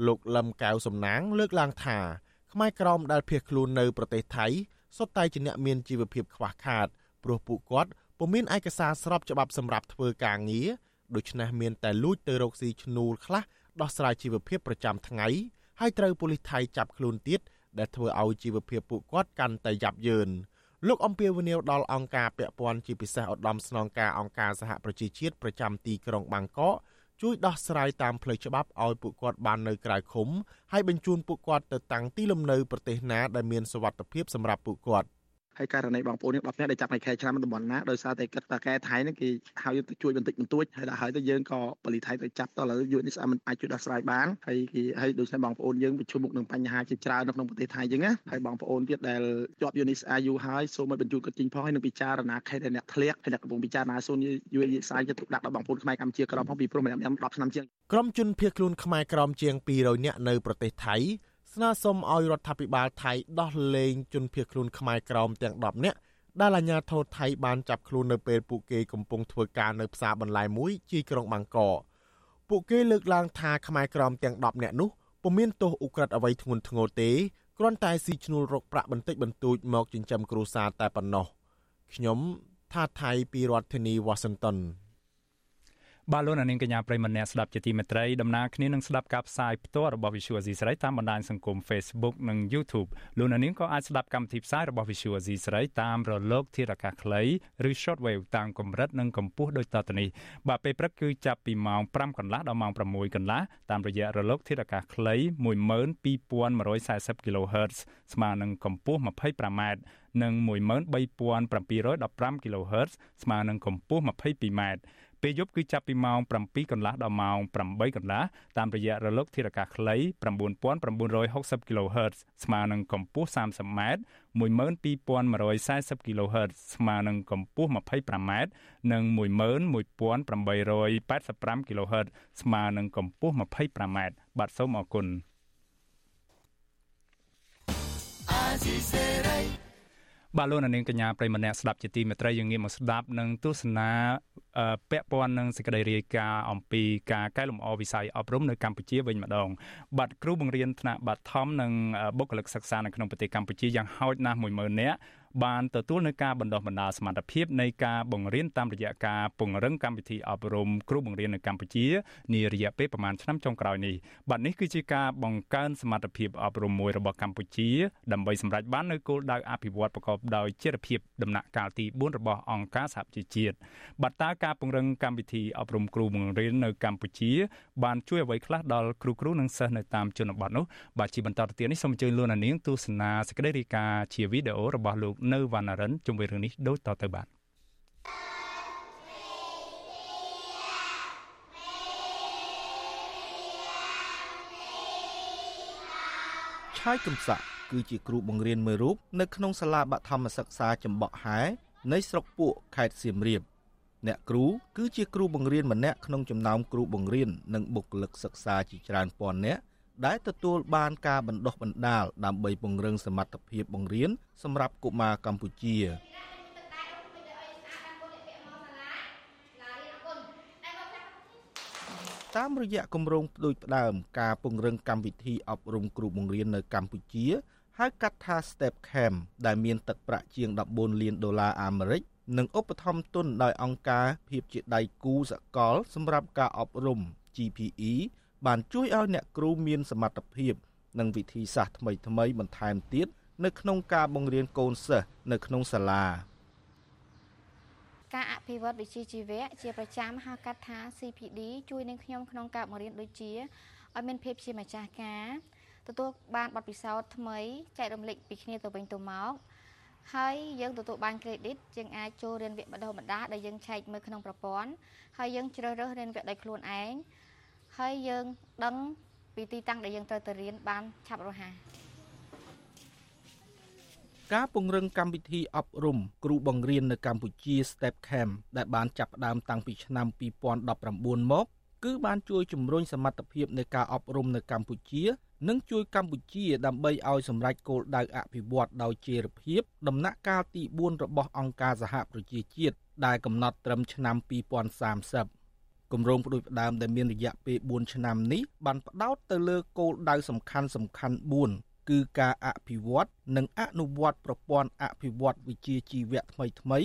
លោកលឹមកៅសំណាង លើកឡើងថាខ្មែរក្រមដែលភៀសខ្លួននៅប្រទេសថៃសុទ្ធតែជាអ្នកមានជីវភាពខ្វះខាតព្រោះពួកគាត់ពុំមានឯកសារស្របច្បាប់សម្រាប់ធ្វើការងារដូច្នេះមានតែលួចទៅរកស៊ីឈ្នួលខ្លះដោះស្រាយជីវភាពប្រចាំថ្ងៃហើយត្រូវប៉ូលីសថៃចាប់ខ្លួនទៀតដែលធ្វើឲ្យជីវភាពពួកគាត់កាន់តែយ៉ាប់យ៉ឺន លោកអំពីវនីវដល់អង្គការពាក់ព័ន្ធជាពិសេសឧត្តមស្នងការអង្គការសហប្រជាជាតិប្រចាំទីក្រុងបាងកកជួយដោះស្រាយតាមផ្លូវច្បាប់ឲ្យពួកគាត់បាននៅក្រៅឃុំហើយបញ្ជូនពួកគាត់ទៅតាំងទីលំនៅប្រទេសណាដែលមានសុវត្ថិភាពសម្រាប់ពួកគាត់ ហើយករណីបងប្អូននេះ10នាក់ដែលចាប់នៅខែឆ្នាំតំបន់ណាដោយសារតែគិតថាកែថៃហ្នឹងគេហៅទៅជួយបន្តិចបន្តួចហើយដល់ហើយទៅយើងក៏បលីថៃទៅចាប់តឥឡូវយូរនេះស្អាមិនអាចជួយដោះស្រាយបានហើយគេហើយដូចតែបងប្អូនយើងប្រជុំមុខនឹងបញ្ហាជាច្រើននៅក្នុងប្រទេសថៃចឹងណាហើយបងប្អូនទៀតដែលជាប់យូនីសអាយូហើយសូមឲ្យបញ្ជូនគាត់ចេញផងហើយនឹងពិចារណាខេតដែលអ្នកធ្លាក់ហើយអ្នកកំពុងពិចារណាសូនយូយសាយទៅទុកដាក់ដល់បងប្អូនខ្មែរកម្ពុជាក្រមផងពីព្រោះម្នាក់ម្នាក់10ឆ្នាំជាងក្រុមជនភៀសខ្លួនខ្មែរក្រមជាង200នាក់នៅប្រទេសថៃ ស្នើសុំឲ្យរដ្ឋាភិបាលថៃដោះលែងជនភៀសខ្លួនខ្មែរក្រមទាំង10នាក់ដែលអាជ្ញាធរថៃបានចាប់ខ្លួននៅពេលពួកគេកំពុងធ្វើការនៅផ្សារបន្លែមួយជាក្រុងបាងកកពួកគេលើកឡើងថាខ្មែរក្រមទាំង10នាក់នោះពុំមានទោសឧក្រិដ្ឋអ្វីធ្ងន់ធ្ងរទេគ្រាន់តែស៊ីឈ្នួលរកប្រាក់បន្តិចបន្តួចមកចិញ្ចឹមគ្រួសារតែប៉ុណ្ណោះខ្ញុំថាថៃពីរដ្ឋធានី Washington បាទលោកនាងកញ្ញាប្រិមម្នាក់ស្ដាប់ជាទីមេត្រីដំណើរគ្នានឹងស្ដាប់ការផ្សាយផ្ទាល់របស់ Visual Asia ស្រីតាមបណ្ដាញសង្គម Facebook និង YouTube លោកនាងក៏អាចស្ដាប់កម្មវិធីផ្សាយរបស់ Visual Asia ស្រីតាមរលកធាតុអាកាសខ្លីឬ Shortwave តាមកម្រិតនិងកម្ពស់ដូចតទៅនេះបាទពេលព្រឹកគឺចាប់ពីម៉ោង5កន្លះដល់ម៉ោង6កន្លះតាមរយៈរលកធាតុអាកាសខ្លី12140 kHz ស្មើនឹងកម្ពស់ 25m និង13715 kHz ស្មើនឹងកម្ពស់ 22m ពេលយប់គឺចាប់ពីម៉ោង7កន្លះដល់ម៉ោង8កន្លះតាមរយៈរលកធារកាសខ្លី9960 kHz ស្មើនឹងកម្ពស់ 30m 12140 kHz ស្មើនឹងកម្ពស់ 25m និង11885 kHz ស្មើនឹងកម្ពស់ 25m បាទសូមអរគុណអាស៊ីសេរី បាទលោកនាងកញ្ញាប្រិមម្នាក់ស្ដាប់ជាទីមេត្រីយើងងាកមកស្ដាប់នឹងទស្សនាពាក់ព័ន្ធនឹងសេចក្តីរាយការណ៍អំពីការកែលម្អវិស័យអប់រំនៅកម្ពុជាវិញម្ដងបាទគ្រូបង្រៀនថ្នាក់បឋមនិងបុគ្គលិកសិក្សានៅក្នុងប្រទេសកម្ពុជាយ៉ាងហោចណាស់10000នាក់ បានទទួលនៅការបណ្ដុះបណ្ដាលសមត្ថភាពនៃការបង្រៀនតាមរយៈការពង្រឹងកម្មវិធីអប់រំគ្រូបង្រៀននៅកម្ពុជានារយៈពេលប្រមាណឆ្នាំចុងក្រោយនេះបាទនេះគឺជាការបង្កើនសមត្ថភាពអប់រំមួយរបស់កម្ពុជាដើម្បីសម្រេចបាននូវគោលដៅអភិវឌ្ឍប្រកបដោយចីរភាពដំណាក់កាលទី4របស់អង្គការសហប្រជាជាតិបាទតើការពង្រឹងកម្មវិធីអប់រំគ្រូបង្រៀននៅកម្ពុជា បានជួយអ្វីខ្លះដល់គ្រូគ្រូនិងសិស្សនៅតាមជនបទនោះបាទជាបន្តទៅទៀតនេះសូមអញ្ជើញលោកនាងទស្សនាសេចក្តីរាយការណ៍ជាវីដេអូរបស់លោកនៅវណ្ណរិនជុំវិញរឿងនេះដូចតទៅបាទឆាយកំស័កគឺជាគ្រូបង្រៀនមួយរូបនៅក្នុងសាលាបឋមសិក្សាចំបក់ហែនៃស្រុកពួកខេត្តសៀមរាបអ្នកគ្រូគឺជាគ្រូបង្រៀនម្នាក់ក្នុងចំណោមគ្រូបង្រៀននិងបុគ្គលិកសិក្សាជាច្រើនពាន់នាក់ ដែលទទួលបានការបណ្ដុះបណ្ដាលដើម្បីពង្រឹងសមត្ថភាពបង្រៀនសម្រាប់កុមារកម្ពុជាតាមរយៈគម្រោងផ្ដួចផ្ដើមការពង្រឹងកម្មវិធីអប់រំគ្រូបង្រៀននៅកម្ពុជាហៅកាត់ថា Step Camp ដែលមានទឹកប្រាក់ជាង14លានដុល្លារអាមេរិកនិងឧបត្ថម្ភទុនដោយអង្គការភាពជាដៃគូសកលសម្រាប់ការអប់រំ GPE បានជួយឲ្យអ្នកគ្រូមានសមត្ថភាព និងវិធីសាស្ត្រថ្មីៗបន្ថែមទៀតនៅក្នុងការបង្រៀនកូនសិស្សនៅក្នុងសាលាការអភិវឌ្ឍវិជ្ជាជីវៈជាប្រចាំហៅកាត់ថា CPD ជួយនឹងខ្ញុំក្នុងការបង្រៀនដូចជាឲ្យមានភាពជាម្ចាស់ការទទួលបានបទពិសោធន៍ថ្មីចែករំលែកពីគ្នាទៅវិញទៅមកហើយយើងទទួលបាន credit យើងអាចចូលរៀនវគ្គបណ្ដុះបណ្ដាលដែលយើងឆែកមើលក្នុងប្រព័ន្ធហើយយើងជ្រើសរើសរៀនវគ្គដោយខ្លួនឯង ហើយយើងដឹងពីទីតាំងដែលយើងត្រូវទៅរៀនបានឆាប់រហ័សការពង្រឹងកម្មវិធីអប់រំគ្រូបង្រៀននៅកម្ពុជា Step Camp ដែលបានចាប់ផ្ដើមតាំងពីឆ្នាំ2019មកគឺបានជួយជំរុញសមត្ថភាពនៃការអប់រំនៅកម្ពុជា និងជួយកម្ពុជា ដើម្បីឲ្យសម្រេចគោលដៅអភិវឌ្ឍដោយចីរភាព ដំណាក់កាលទី4របស់អង្គការសហប្រជាជាតិដែលកំណត់ត្រឹមឆ្នាំ2030 គម្រោងផ្ដួចផ្ដើមដែលមានរយៈពេល4ឆ្នាំនេះបានផ្ដោតទៅលើគោលដៅសំខាន់សំខាន់4គឺការអភិវឌ្ឍនិងអនុវត្តប្រព័ន្ធអភិវឌ្ឍវិជ្ជាជីវៈថ្មីថ្មី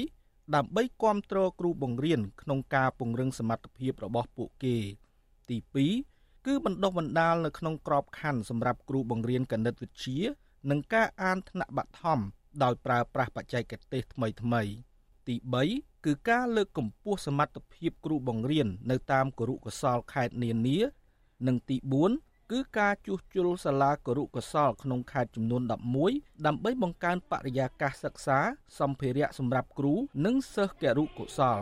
ដើម្បីគ្រប់គ្រងគ្រូបង្រៀនក្នុងការពង្រឹងសមត្ថភាពរបស់ពួកគេ ទី2គឺបណ្ដុះបណ្ដាលនៅក្នុងក្របខ័ណ្ឌសម្រាប់គ្រូបង្រៀនគណិតវិទ្យានិងការអានថ្នាក់បឋមដោយប្រើប្រាស់បច្ចេកទេសថ្មីថ្មី ទី3 គឺការលើកកម្ពស់សមត្ថភាពគ្រូបង្រៀននៅតាមគរុកោសលខេត្តនានានិងទី4គឺការជួសជុលសាលាគរុកោសលក្នុងខេត្តចំនួន11ដើម្បីបង្កើនបរិយាកាសសិក្សាសម្ភារៈសម្រាប់គ្រូនិងសិស្សគរុកោសល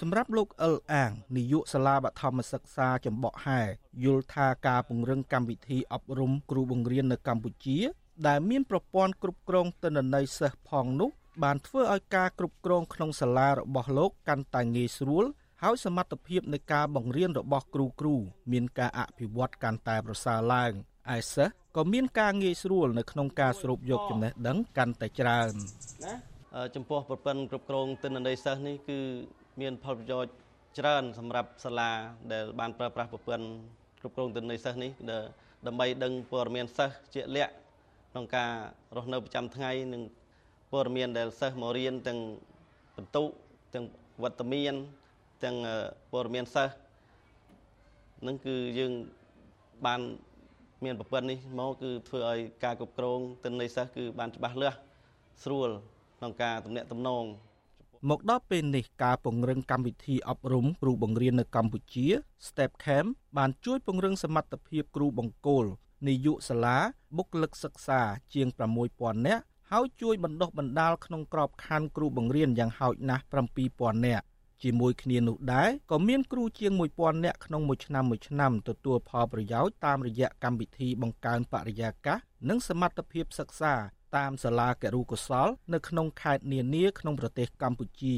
សម្រាប់លោកអិលអាងនាយកសាលាបឋមសិក្សាចំបក់ហែយល់ថាការពង្រឹងកម្មវិធីអប់រំគ្រូបង្រៀននៅកម្ពុជា ដែលមានប្រព័ន្ធគ្រប់គ្រងទិន្នន័យសិស្សផងនោះ បានធ្វើឲ្យការគ្រប់គ្រងក្នុងសាលារបស់លោកកាន់តែងាយស្រួលហើយសមត្ថភាពនៃការបង្រៀនរបស់គ្រូគ្រូមានការអភិវឌ្ឍកាន់តែប្រសើរឡើងឯសិស្សក៏មានការងាយស្រួលនៅក្នុងការស្រូបយកចំណេះដឹងកាន់តែច្រើនណាចំពោះប្រព័ន្ធគ្រប់គ្រងទិន្នន័យសិស្សនេះគឺមានផលប្រយោជន៍ច្រើនសម្រាប់សាលាដែលបានប្រើប្រាស់ប្រព័ន្ធគ្រប់គ្រងទិន្នន័យសិស្សនេះដើម្បីដឹងព័ត៌មានសិស្សជាក់លាក់ក្នុងការរស់នៅប្រចាំថ្ងៃនិង ព័ត៌មានដែលសិស្សមករៀនទាំងបន្ទុកទាំងវត្តមានទាំងព័ត៌មានសិស្សនឹងគឺយើងបានមានប្រព័ន្ធនេះមកគឺធ្វើឲ្យការគ្រប់គ្រងទិន្នន័យសិស្សគឺបានច្បាស់លាស់ស្រួលក្នុងការទំនាក់ទំនងមកដល់ពេលនេះការពង្រឹងកម្មវិធីអប់រំគ្រូបង្រៀននៅកម្ពុជា Step Camp បានជួយពង្រឹងសមត្ថភាពគ្រូបង្គោលនាយកសាលាបុគ្គលិកសិក្សាជាង6000នាក់ ហើយជួយបណ្ដុះបណ្ដាលក្នុងក្របខ័ណ្ឌគ្រូបង្រៀនយ៉ាងហោចណាស់7000នាក់ជាមួយគ្នានោះដែរក៏មានគ្រូជាង1000នាក់ក្នុងមួយឆ្នាំមួយឆ្នាំទទួលផលប្រយោជន៍តាមរយៈកម្មវិធីបង្កើនបរិយាកាសនិងសមត្ថភាពសិក្សាតាមសាលាគរុកុសល នៅក្នុងខេត្តនានាក្នុងប្រទេសកម្ពុជា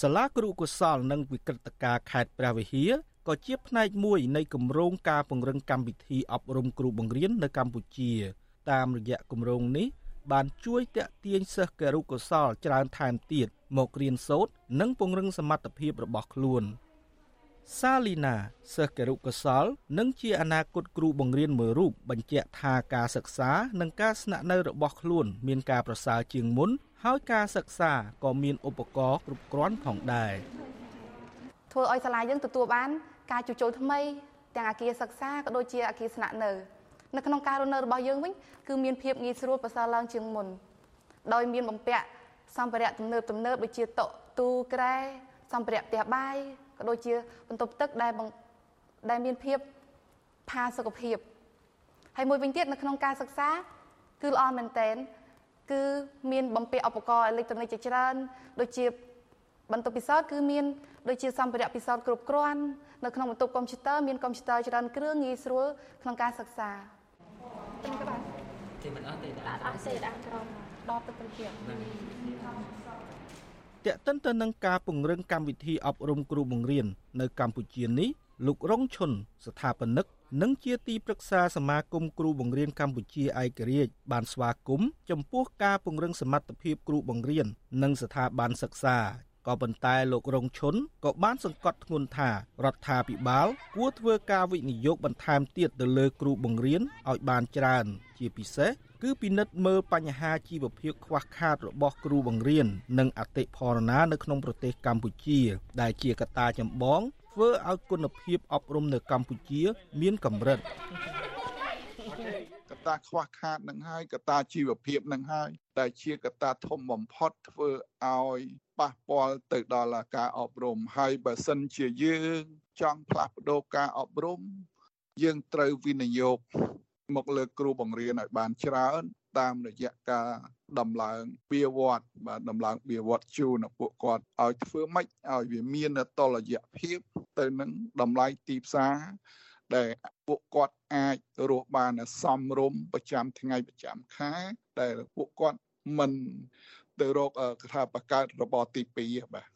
សាលាគរុកុសល និងវិក្រិតការខេត្តព្រះវិហារក៏ជាផ្នែកមួយនៃគម្រោងការពង្រឹងកម្មវិធីអប់រំគ្រូបង្រៀននៅកម្ពុជា តាមរយៈគម្រោងនេះបានជួយតាក់ទាញសិស្សគរុកុសលច្រើនថែមទៀតមករៀនសូត្រនិងពង្រឹងសមត្ថភាពរបស់ខ្លួនសាលីណាសិស្សគរុកុសលនិងជាអនាគតគ្រូបង្រៀនមួយរូបបញ្ជាក់ថាការសិក្សានិងការស្នាក់នៅរបស់ខ្លួនមានការប្រសើរជាងមុនហើយការសិក្សាក៏មានឧបករណ៍គ្រប់គ្រាន់ផងដែរធ្វើឲ្យសាលាយើងទទួលបានការជួសជុលថ្មីទាំងអគារសិក្សាក៏ដូចជាអគារស្នាក់នៅ នៅក្នុងការរស់នៅរបស់យើងវិញគឺមានភាពងាយស្រួលប្រសើរឡើងជាងមុនដោយមានបំពាក់សម្ភារៈទំនើបទំនើបដូចជាតុទូក្រែសម្ភារៈផ្ទះបាយក៏ដូចជាបន្ទប់ទឹកដែលដែលមានភាពផាសុកភាពហើយមួយវិញទៀតនៅក្នុងការសិក្សាគឺល្អមែនតែនគឺមានបំពាក់ឧបករណ៍អេឡិចត្រូនិកជាច្រើនដូចជាបន្ទប់ពិសោធន៍គឺមានដូចជាសម្ភារៈពិសោធន៍គ្រប់គ្រាន់នៅក្នុងបន្ទប់កុំព្យូទ័រមានកុំព្យូទ័រច្រើនគ្រឿងងាយស្រួលក្នុងការសិក្សាទាំងក៏បាន គេមិនអត់ទេអត់អត់ទេដាក់ក្រមដល់ទឹកត្រជាក់តេតិនទៅនឹងការពង្រឹងកម្មវិធីអប់រំគ្រូបង្រៀននៅកម្ពុជានេះលោករងឈុនស្ថាបនិកនិងជាទីប្រឹក្សាសមាគមគ្រូបង្រៀនកម្ពុជាឯករាជ្យបានស្វាគមន៍ចំពោះការពង្រឹងសមត្ថភាពគ្រូបង្រៀននិងស្ថាប័នសិក្សា ក៏ប៉ុន្តែលោករងឈុនក៏បានសង្កត់ធ្ងន់ថារដ្ឋាភិបាលគួរធ្វើការវិនិយោគបន្ថែមទៀតទៅលើគ្រូបង្រៀនឲ្យបានច្រើន ជាពិសេសគឺពិនិត្យមើលបញ្ហាជីវភាពខ្វះខាតរបស់គ្រូបង្រៀននិងអតិផរណានៅក្នុងប្រទេសកម្ពុជា ដែលជាកត្តាចម្បងធ្វើឲ្យគុណភាពអប់រំនៅកម្ពុជាមានកម្រិត កត្តាខ្វះខាតនឹងហើយកត្តាជីវភាពនឹងហើយដែលជាកត្តាធំបំផុតធ្វើឲ្យប៉ះពាល់ទៅដល់ការអប់រំហើយបើសិនជាយើងចង់ផ្លាស់ប្ដូរការអប់រំ យើងត្រូវវិនិយោគមកលើគ្រូបង្រៀនឲ្យបានច្រើនតាមរយៈការដំឡើងវាវត្តបាទដំឡើងវាវត្តជូនពួកគាត់ឲ្យធ្វើម៉េចឲ្យវាមានតលយៈភាពទៅនឹងតម្លៃទីផ្សារ ដែលពួកគាត់អាចរស់បានសមរម្យប្រចាំថ្ងៃប្រចាំខែដែលពួកគាត់មិនទៅរកកថាបកើតរបបទី2បាទ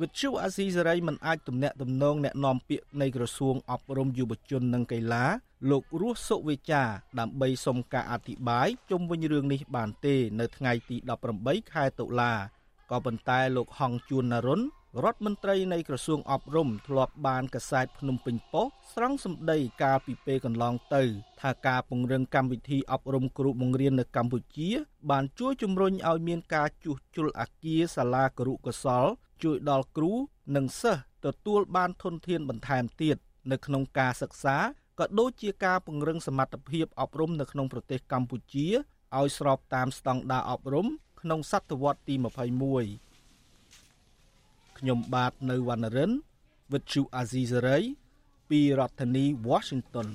វិទ្យុអាស៊ីសេរីមិនអាចទំនាក់ទំនងแนะនាំពាក្យនៃក្រសួងអប់រំយុវជននិងកីឡាលោករស់សុវិចាដើម្បីសុំការអធិប្បាយជុំវិញរឿងនេះបានទេ នៅថ្ងៃទី18ខែតុលាក៏ប៉ុន្តែលោកហងជួននរុន រដ្ឋមន្ត្រីនៃក្រសួងអប់រំធ្លាប់បានកសែតភ្នំពេញប៉ុស្តិ៍ស្រង់សម្ដីកាលពីពេលកន្លងទៅ ថាការពង្រឹងកម្មវិធីអប់រំគ្រូបង្រៀននៅកម្ពុជា បានជួយជំរុញឲ្យមានការជួសជុលអគារសាលាគរុកោសល ជួយដល់គ្រូនិងសិស្សទទួលបានធនធានបន្ថែមទៀតនៅក្នុងការសិក្សាក៏ដូចជាការពង្រឹងសមត្ថភាពអប់រំនៅក្នុងប្រទេសកម្ពុជាឲ្យស្របតាមស្តង់ដារអប់រំក្នុងសតវត្សទី21 ខ្ញុំបាទនៅវណ្ណរិន With Chu Azizi ពីរដ្ឋធានី Washington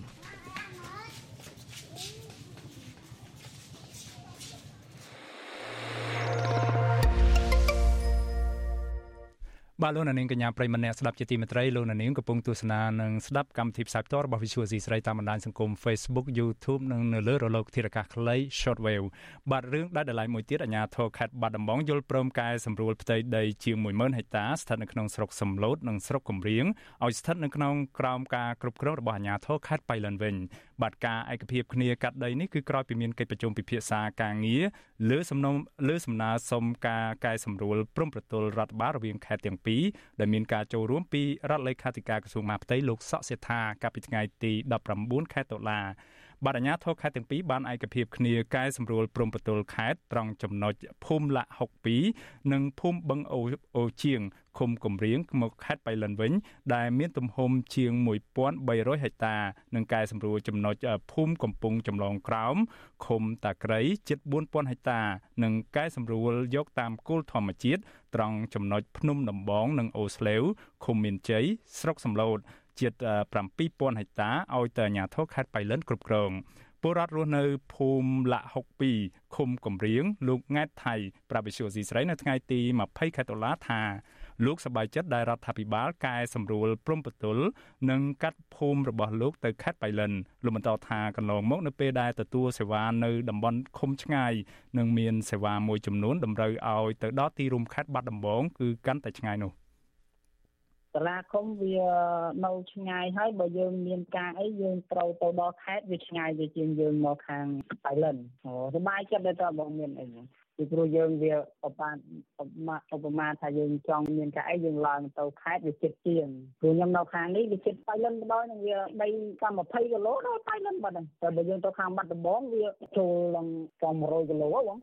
បាទលោកនាងកញ្ញាប្រិមម្នាក់ស្ដាប់ជាទីមេត្រីលោកនាងកំពុងទស្សនានិងស្ដាប់កម្មវិធីផ្សាយផ្ទាល់របស់ Visual C ស្រីតាមបណ្ដាញសង្គម Facebook YouTube និងនៅលើរលកធារកាសខ្លី Shortwave បាទរឿងដែលដ lie មួយទៀតអាជ្ញាធរខេត្តបាត់ដំបងយល់ព្រមកែសម្រួលផ្ទៃដីជាង10000ហិកតាស្ថិតនៅក្នុងស្រុកសំឡូតនិងស្រុកកំរៀងឲ្យស្ថិតនៅក្នុងក្រោមការគ្រប់គ្រងរបស់អាជ្ញាធរខេត្តបៃលិនវិញ បាទការឯកភាពគ្នាកាត់ដីនេះគឺក្រោយពីមានកិច្ចប្រជុំពិភាក្សាការងារលើសំណុំលើសំណើសុំការកែសម្រួលព្រំប្រទល់រដ្ឋបាលរវាងខេត្តទាំងពីរដែលមានការចូលរួមពីរដ្ឋលេខាធិការក្រសួងមហាផ្ទៃលោកសកសេដ្ឋាកាលពីថ្ងៃទី19ខែតុលា បាទអាជ្ញាធរខេត្តទាំងពីរបានឯកភាពគ្នាកែសម្រួលព្រំប្រទល់ខេត្តត្រង់ចំណុចភូមិលាក់62និងភូមិបឹងអូជាងឃុំកំរៀងមកខេត្តបៃលិនវិញ ដែលមានទំហំជាង1300ហិកតានិងកែសម្រួលចំណុចភូមិកំពង់ចម្លងក្រោមឃុំតាក្រៃជិត4000ហិកតា និងកែសម្រួលយកតាមគោលធម្មជាតិត្រង់ចំណុចភ្នំដំបងនិងអូស្លេវឃុំមានជ័យស្រុកសំឡូត ជិត7000ហិកតាឲ្យទៅអាជ្ញាធរខេត្តបៃលិនគ្រប់គ្រងពលរដ្ឋរស់នៅភូមិលាក់62ឃុំកំរៀងលោកង៉ែតថៃប្រាប់វិសុយស៊ីស្រីនៅថ្ងៃទី20ខែតុលាថាលោកសប្បាយចិត្តដែលរដ្ឋាភិបាលកែសម្រួលព្រំប្រទល់និងកាត់ភូមិរបស់លោកទៅខេត្តបៃលិនលោកបន្តថាកន្លងមកនៅពេលដែលទទួលសេវានៅតំបន់ឃុំឆ្ងាយនិងមានសេវាមួយចំនួនតម្រូវឲ្យទៅដល់ទីរួមខេត្តបាត់ដំបងគឺកាន់តែឆ្ងាយនោះ សាលាឃុំវានៅឆ្ងាយហើយបើយើងមានការអីយើងត្រូវទៅដល់ខេត្តវាឆ្ងាយវាជាងយើងមកខាងបៃលិនអូសុបាយចិត្តដែលតើបងមានអីពីព្រោះយើងវាប្រហែលឧបមាថាយើងចង់មានការអីយើងឡើងទៅខេត្តវាចិត្តជាងព្រោះខ្ញុំនៅខាងនេះវាចិត្តបៃលិនម្ដងនឹងវាដីតាម20គីឡូដល់បៃលិនបាត់ហ្នឹងតែបើយើងទៅខាងបាត់ដំបងវាចូលឡើងចំ100គីឡូហ៎បង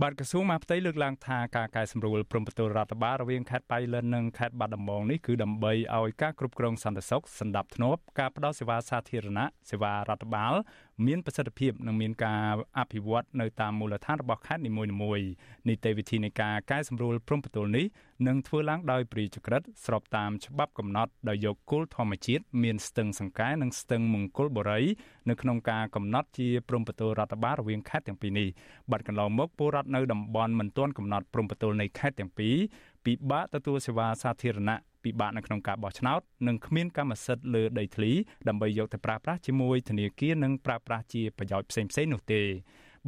បាទក្រសួងមហាផ្ទៃលើកឡើងថាការកែសម្រួលព្រំប្រទល់រដ្ឋបាលរវាងខេត្តបៃលិននិងខេត្តបាត់ដំបងនេះគឺដើម្បីឲ្យការគ្រប់គ្រងសន្តិសុខសណ្ដាប់ធ្នាប់ការផ្តល់សេវាសាធារណៈសេវារដ្ឋបាល មានប្រសិទ្ធភាពនិងមានការអភិវឌ្ឍនៅតាមមូលដ្ឋានរបស់ខេត្តនីមួយៗនីតិវិធីនៃការកែសម្រួលព្រំប្រទល់នេះនឹងធ្វើឡើងដោយព្រាចក្រិតស្របតាមច្បាប់កំណត់ដោយយកគោលធម្មជាតិមានស្ទឹងសង្កែនិងស្ទឹងមង្គលបុរី នៅក្នុងការកំណត់ជាព្រំប្រទល់រដ្ឋបាលរវាងខេត្តទាំងពីរនេះបាត់កន្លងមកពលរដ្ឋនៅតំបន់មិនទាន់កំណត់ព្រំប្រទល់នៃខេត្តទាំងពីរពិបាកទទួលសេវាសាធារណៈ ពិបាកនៅក្នុងការបោះឆ្នោតនិងគ្មានកម្មសិទ្ធិលើដីធ្លីដើម្បីយកទៅប្រើប្រាស់ជាមួយធនាគារនិងប្រើប្រាស់ជាប្រយោជន៍ផ្សេងៗនោះទេ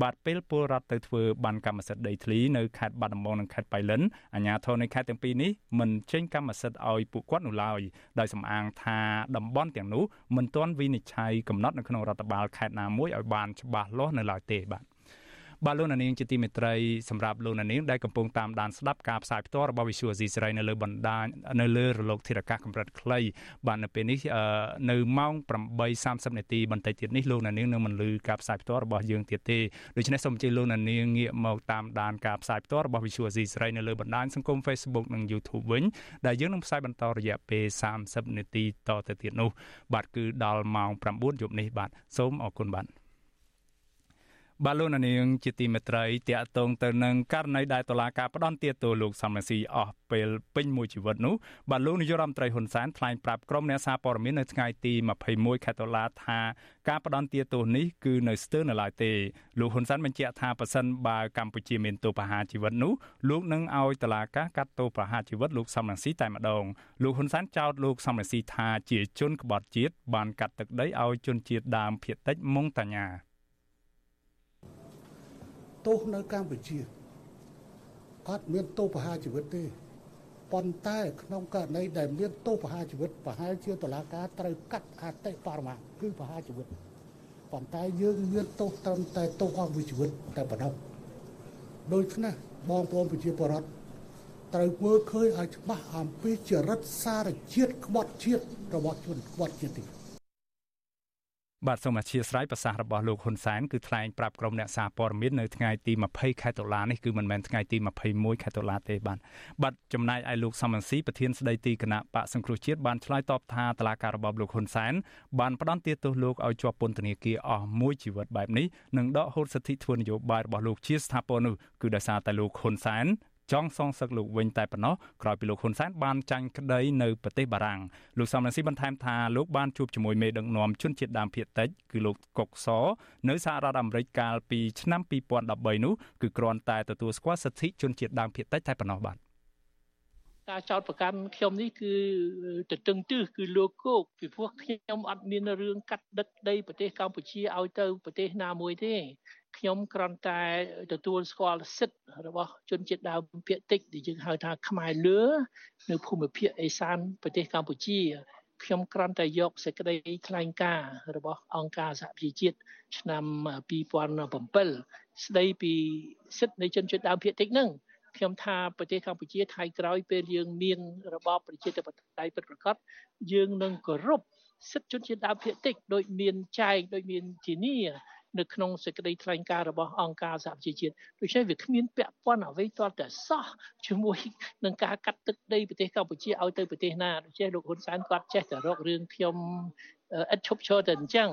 បាទពេលពលរដ្ឋទៅធ្វើបានកម្មសិទ្ធិដីធ្លីនៅខេត្តបាត់ដំបងនិងខេត្តបៃលិនអាជ្ញាធរនៅខេត្តទាំងពីរនេះមិនចេញកម្មសិទ្ធិឲ្យពួកគាត់នោះឡើយដោយសំអាងថាតំបន់ទាំងនោះមិនទាន់វិនិច្ឆ័យកំណត់នៅក្នុងរដ្ឋបាលខេត្តណាមួយឲ្យបានច្បាស់លាស់នៅឡើយទេបាទ បាទលោកនាងជាទីមេត្រីសម្រាប់លោកនាងដែលកំពុងតាមដានស្ដាប់ការផ្សាយផ្ទាល់របស់ Visual Asia ស្រីនៅលើបណ្ដាញនៅលើរលកធារកាសកម្រិតខ្លីបាទនៅពេលនេះនៅម៉ោង8:30នាទីបន្តិចទៀតនេះលោកនាងនឹងមិនលឺការផ្សាយផ្ទាល់របស់យើងទៀតទេដូច្នេះសូមអញ្ជើញលោកនាងងាកមកតាមដានការផ្សាយផ្ទាល់របស់ Visual Asia ស្រីនៅលើបណ្ដាញសង្គម Facebook និង YouTube វិញដែលយើងនឹងផ្សាយបន្តរយៈពេល30នាទីតទៅទៀតនោះបាទគឺដល់ម៉ោង9យប់នេះបាទសូមអរគុណបាទ បាទលោកនាងជាទីមេត្រីតាក់ទងទៅនឹងករណីដែលតុលាការផ្ដន្ទាទោសលោកសំរងស៊ីអស់ពេលពេញមួយជីវិតនោះបាទលោកនាយករដ្ឋមន្ត្រីហ៊ុនសែនថ្លែងប្រាប់ក្រុមអ្នកសារព័ត៌មាននៅថ្ងៃទី21ខែតុលាថាការផ្ដន្ទាទោសនេះគឺនៅស្ទើរនៅឡើយទេលោកហ៊ុនសែនបញ្ជាក់ថាប៉ះសិនបើកម្ពុជាមានទោសប្រហារជីវិតនោះលោកនឹងឲ្យតុលាការកាត់ទោសប្រហារជីវិតលោកសំរងស៊ីតែម្ដងលោកហ៊ុនសែនចោទលោកសំរងស៊ីថាជាជនក្បត់ជាតិបានកាត់ទឹកដីឲ្យជនជាតិដើមភាគតិចមុងតាញា ទោសនៅកម្ពុជាអត់មានទោសប្រហារជីវិតទេប៉ុន្តែក្នុងករណីដែលមានទោសប្រហារជីវិតប្រហែលជាតុលាការត្រូវកាត់អតិបរមាគឺប្រហារជីវិតប៉ុន្តែយើងមានទោសត្រឹមតែទោសអស់មួយជីវិតតែប៉ុណ្ណោះដូច្នេះបងប្អូនប្រជាពលរដ្ឋត្រូវមើលឃើញឲ្យច្បាស់អំពីចរិតសារជាតិក្បត់ជាតិរបស់ជនក្បត់ជាតិនេះ បាទសូមអធិស្ឋានប្រសាសន៍របស់លោកហ៊ុនសែនគឺថ្លែងប្រាប់ក្រុមអ្នកសារព័ត៌មាននៅថ្ងៃទី20ខែតុលានេះគឺមិនមែនថ្ងៃទី21ខែតុលាទេបាទបាទចំណែកឯលោកសំរងស៊ីប្រធានស្ដីទីគណៈបកសង្គ្រោះជាតិបានឆ្លើយតបថាតឡាការរបបលោកហ៊ុនសែនបានផ្ដន្ទាទោសលោកឲ្យជាប់ពន្ធនាគារអស់មួយជីវិតបែបនេះនិងដកហូតសិទ្ធិធ្វើនយោបាយរបស់លោកជាស្ថាពរនោះគឺដោយសារតែលោកហ៊ុនសែន ចង់សងសឹកលោកវិញតែប៉ុណ្ណោះក្រោយពីលោកហ៊ុនសែនបានចាញ់ក្តីនៅប្រទេសបារាំងលោកសំរងស៊ីបន្ថែមថាលោកបានជួបជាមួយមេដឹកនាំជនជាតិដើមភាគតិចគឺលោកកុកសនៅសហរដ្ឋអាមេរិកកាលពីឆ្នាំ2013នោះគឺគ្រាន់តែទទួលស្គាល់សិទ្ធិជនជាតិដើមភាគតិចតែប៉ុណ្ណោះបាទការចោតប្រកាន់ខ្ញុំនេះគឺទៅតឹងទឹះគឺលោកគោកពីព្រោះខ្ញុំអត់មានរឿងកាត់ដឹកដីប្រទេសកម្ពុជាឲ្យទៅប្រទេសណាមួយទេ ខ្ញុំគ្រាន់តែទទួលស្គាល់សិទ្ធិរបស់ជនជាតិដើមភាគតិចដែលយើងហៅថាខ្មែរលឿនៅភូមិភាគឦសានប្រទេសកម្ពុជាខ្ញុំគ្រាន់តែយកសេចក្តីថ្លែងការណ៍របស់អង្គការសហប្រជាជាតិឆ្នាំ2007ស្ដីពីសិទ្ធិនៃជនជាតិដើមភាគតិចហ្នឹងខ្ញុំថាប្រទេសកម្ពុជាថៃក្រោយពេលយើងមានរបបប្រជាធិបតេយ្យពិតប្រាកដយើងនឹងគោរពសិទ្ធិជនជាតិដើមភាគតិចដោយមានចែងដោយមានធានា នៅក្នុងសេចក្តីថ្លែងការណ៍របស់អង្គការសហប្រជាជាតិដូច្នេះវាគ្មានពាក់ព័ន្ធអ្វីទាល់តែសោះជាមួយនឹងការកាត់ទឹកដីប្រទេសកម្ពុជាឲ្យទៅប្រទេសណាដូច្នេះលោកហ៊ុនសែនគាត់ចេះតែរករឿងខ្ញុំឥតឈប់ឈរតែអញ្ចឹង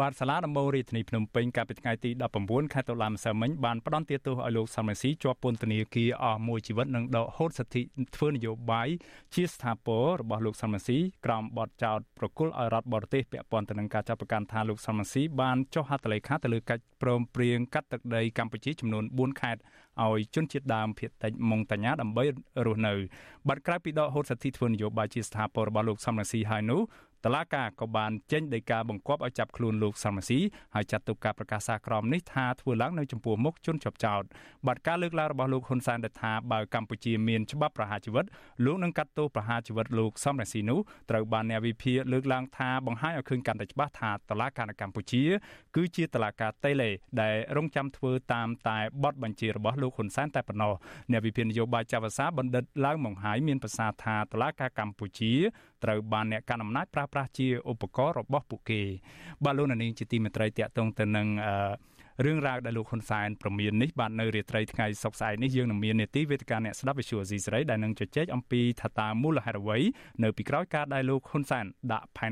បាទសាលាដំបងរាជធានីភ្នំពេញកាលពីថ្ងៃទី19ខែតុលាម្សិលមិញបានផ្តន្ទាទោសឲ្យលោកសំរងស៊ីជាប់ពន្ធនាគារអស់មួយជីវិតនិងដកហូតសិទ្ធិធ្វើនយោបាយជាស្ថាពររបស់លោកសំរងស៊ីក្រោមបទចោទប្រគល់ឲ្យរដ្ឋបរទេសពាក់ព័ន្ធទៅនឹងការចាប់ប្រកាន់ថាលោកសំរងស៊ីបានចុះហត្ថលេខាទៅលើកិច្ចព្រមព្រៀងកាត់ទឹកដីកម្ពុជាចំនួន4ខេត្តឲ្យជនជាតិដើមភាគតិចម៉ុងតាញ៉ាដើម្បីរស់នៅបាត់ក្រៅពីដកហូតសិទ្ធិធ្វើនយោបាយជាស្ថាពររបស់លោកសំរងស៊ីហើយនោះ តឡាកាក៏បានចេញដីកាបង្គាប់ឲ្យចាប់ខ្លួនលោកសំរងស៊ីហើយចាត់ទុកការប្រកាសសារក្រមនេះថាធ្វើឡើងនៅចំពោះមុខជនជាប់ចោតបាត់ការលើកឡើងរបស់លោកហ៊ុនសែនដែលថាបើកម្ពុជាមានច្បាប់ប្រហារជីវិតលោកនឹងកាត់ទោសប្រហារជីវិតលោកសំរងស៊ីនោះត្រូវបានអ្នកវិភាគលើកឡើងថាបង្ហាញឲ្យឃើញកាន់តែច្បាស់ថាតឡាការនៅកម្ពុជា គឺជាតឡាការតេឡេដែលរងចាំធ្វើតាមតែបទបញ្ជារបស់លោកហ៊ុនសែនតែប៉ុណ្ណោះអ្នកវិភាគនយោបាយចៅភាសាបណ្ឌិតឡើងមង្ហាយមានប្រសាសន៍ថាតឡាការកម្ពុជា ត្រូវបានអ្នកកាន់អំណាចប្រើប្រាស់ជាឧបករណ៍របស់ពួកគេបាទលោកនាងជាទីមេត្រីតាក់ទងទៅនឹងអឺរឿងរ៉ាវដែលលោកហ៊ុនសែនប្រមាននេះបាននៅរាត្រីថ្ងៃសុក្រស្អែកនេះយើងនឹងមាននេតិវេទិកាអ្នកស្ដាប់វិទ្យុអេស៊ីសេរីដែលនឹងជជែកអំពីថាតើមូលហេតុអ្វីនៅពីក្រោយការដែលលោកហ៊ុនសែនដាក់ផែន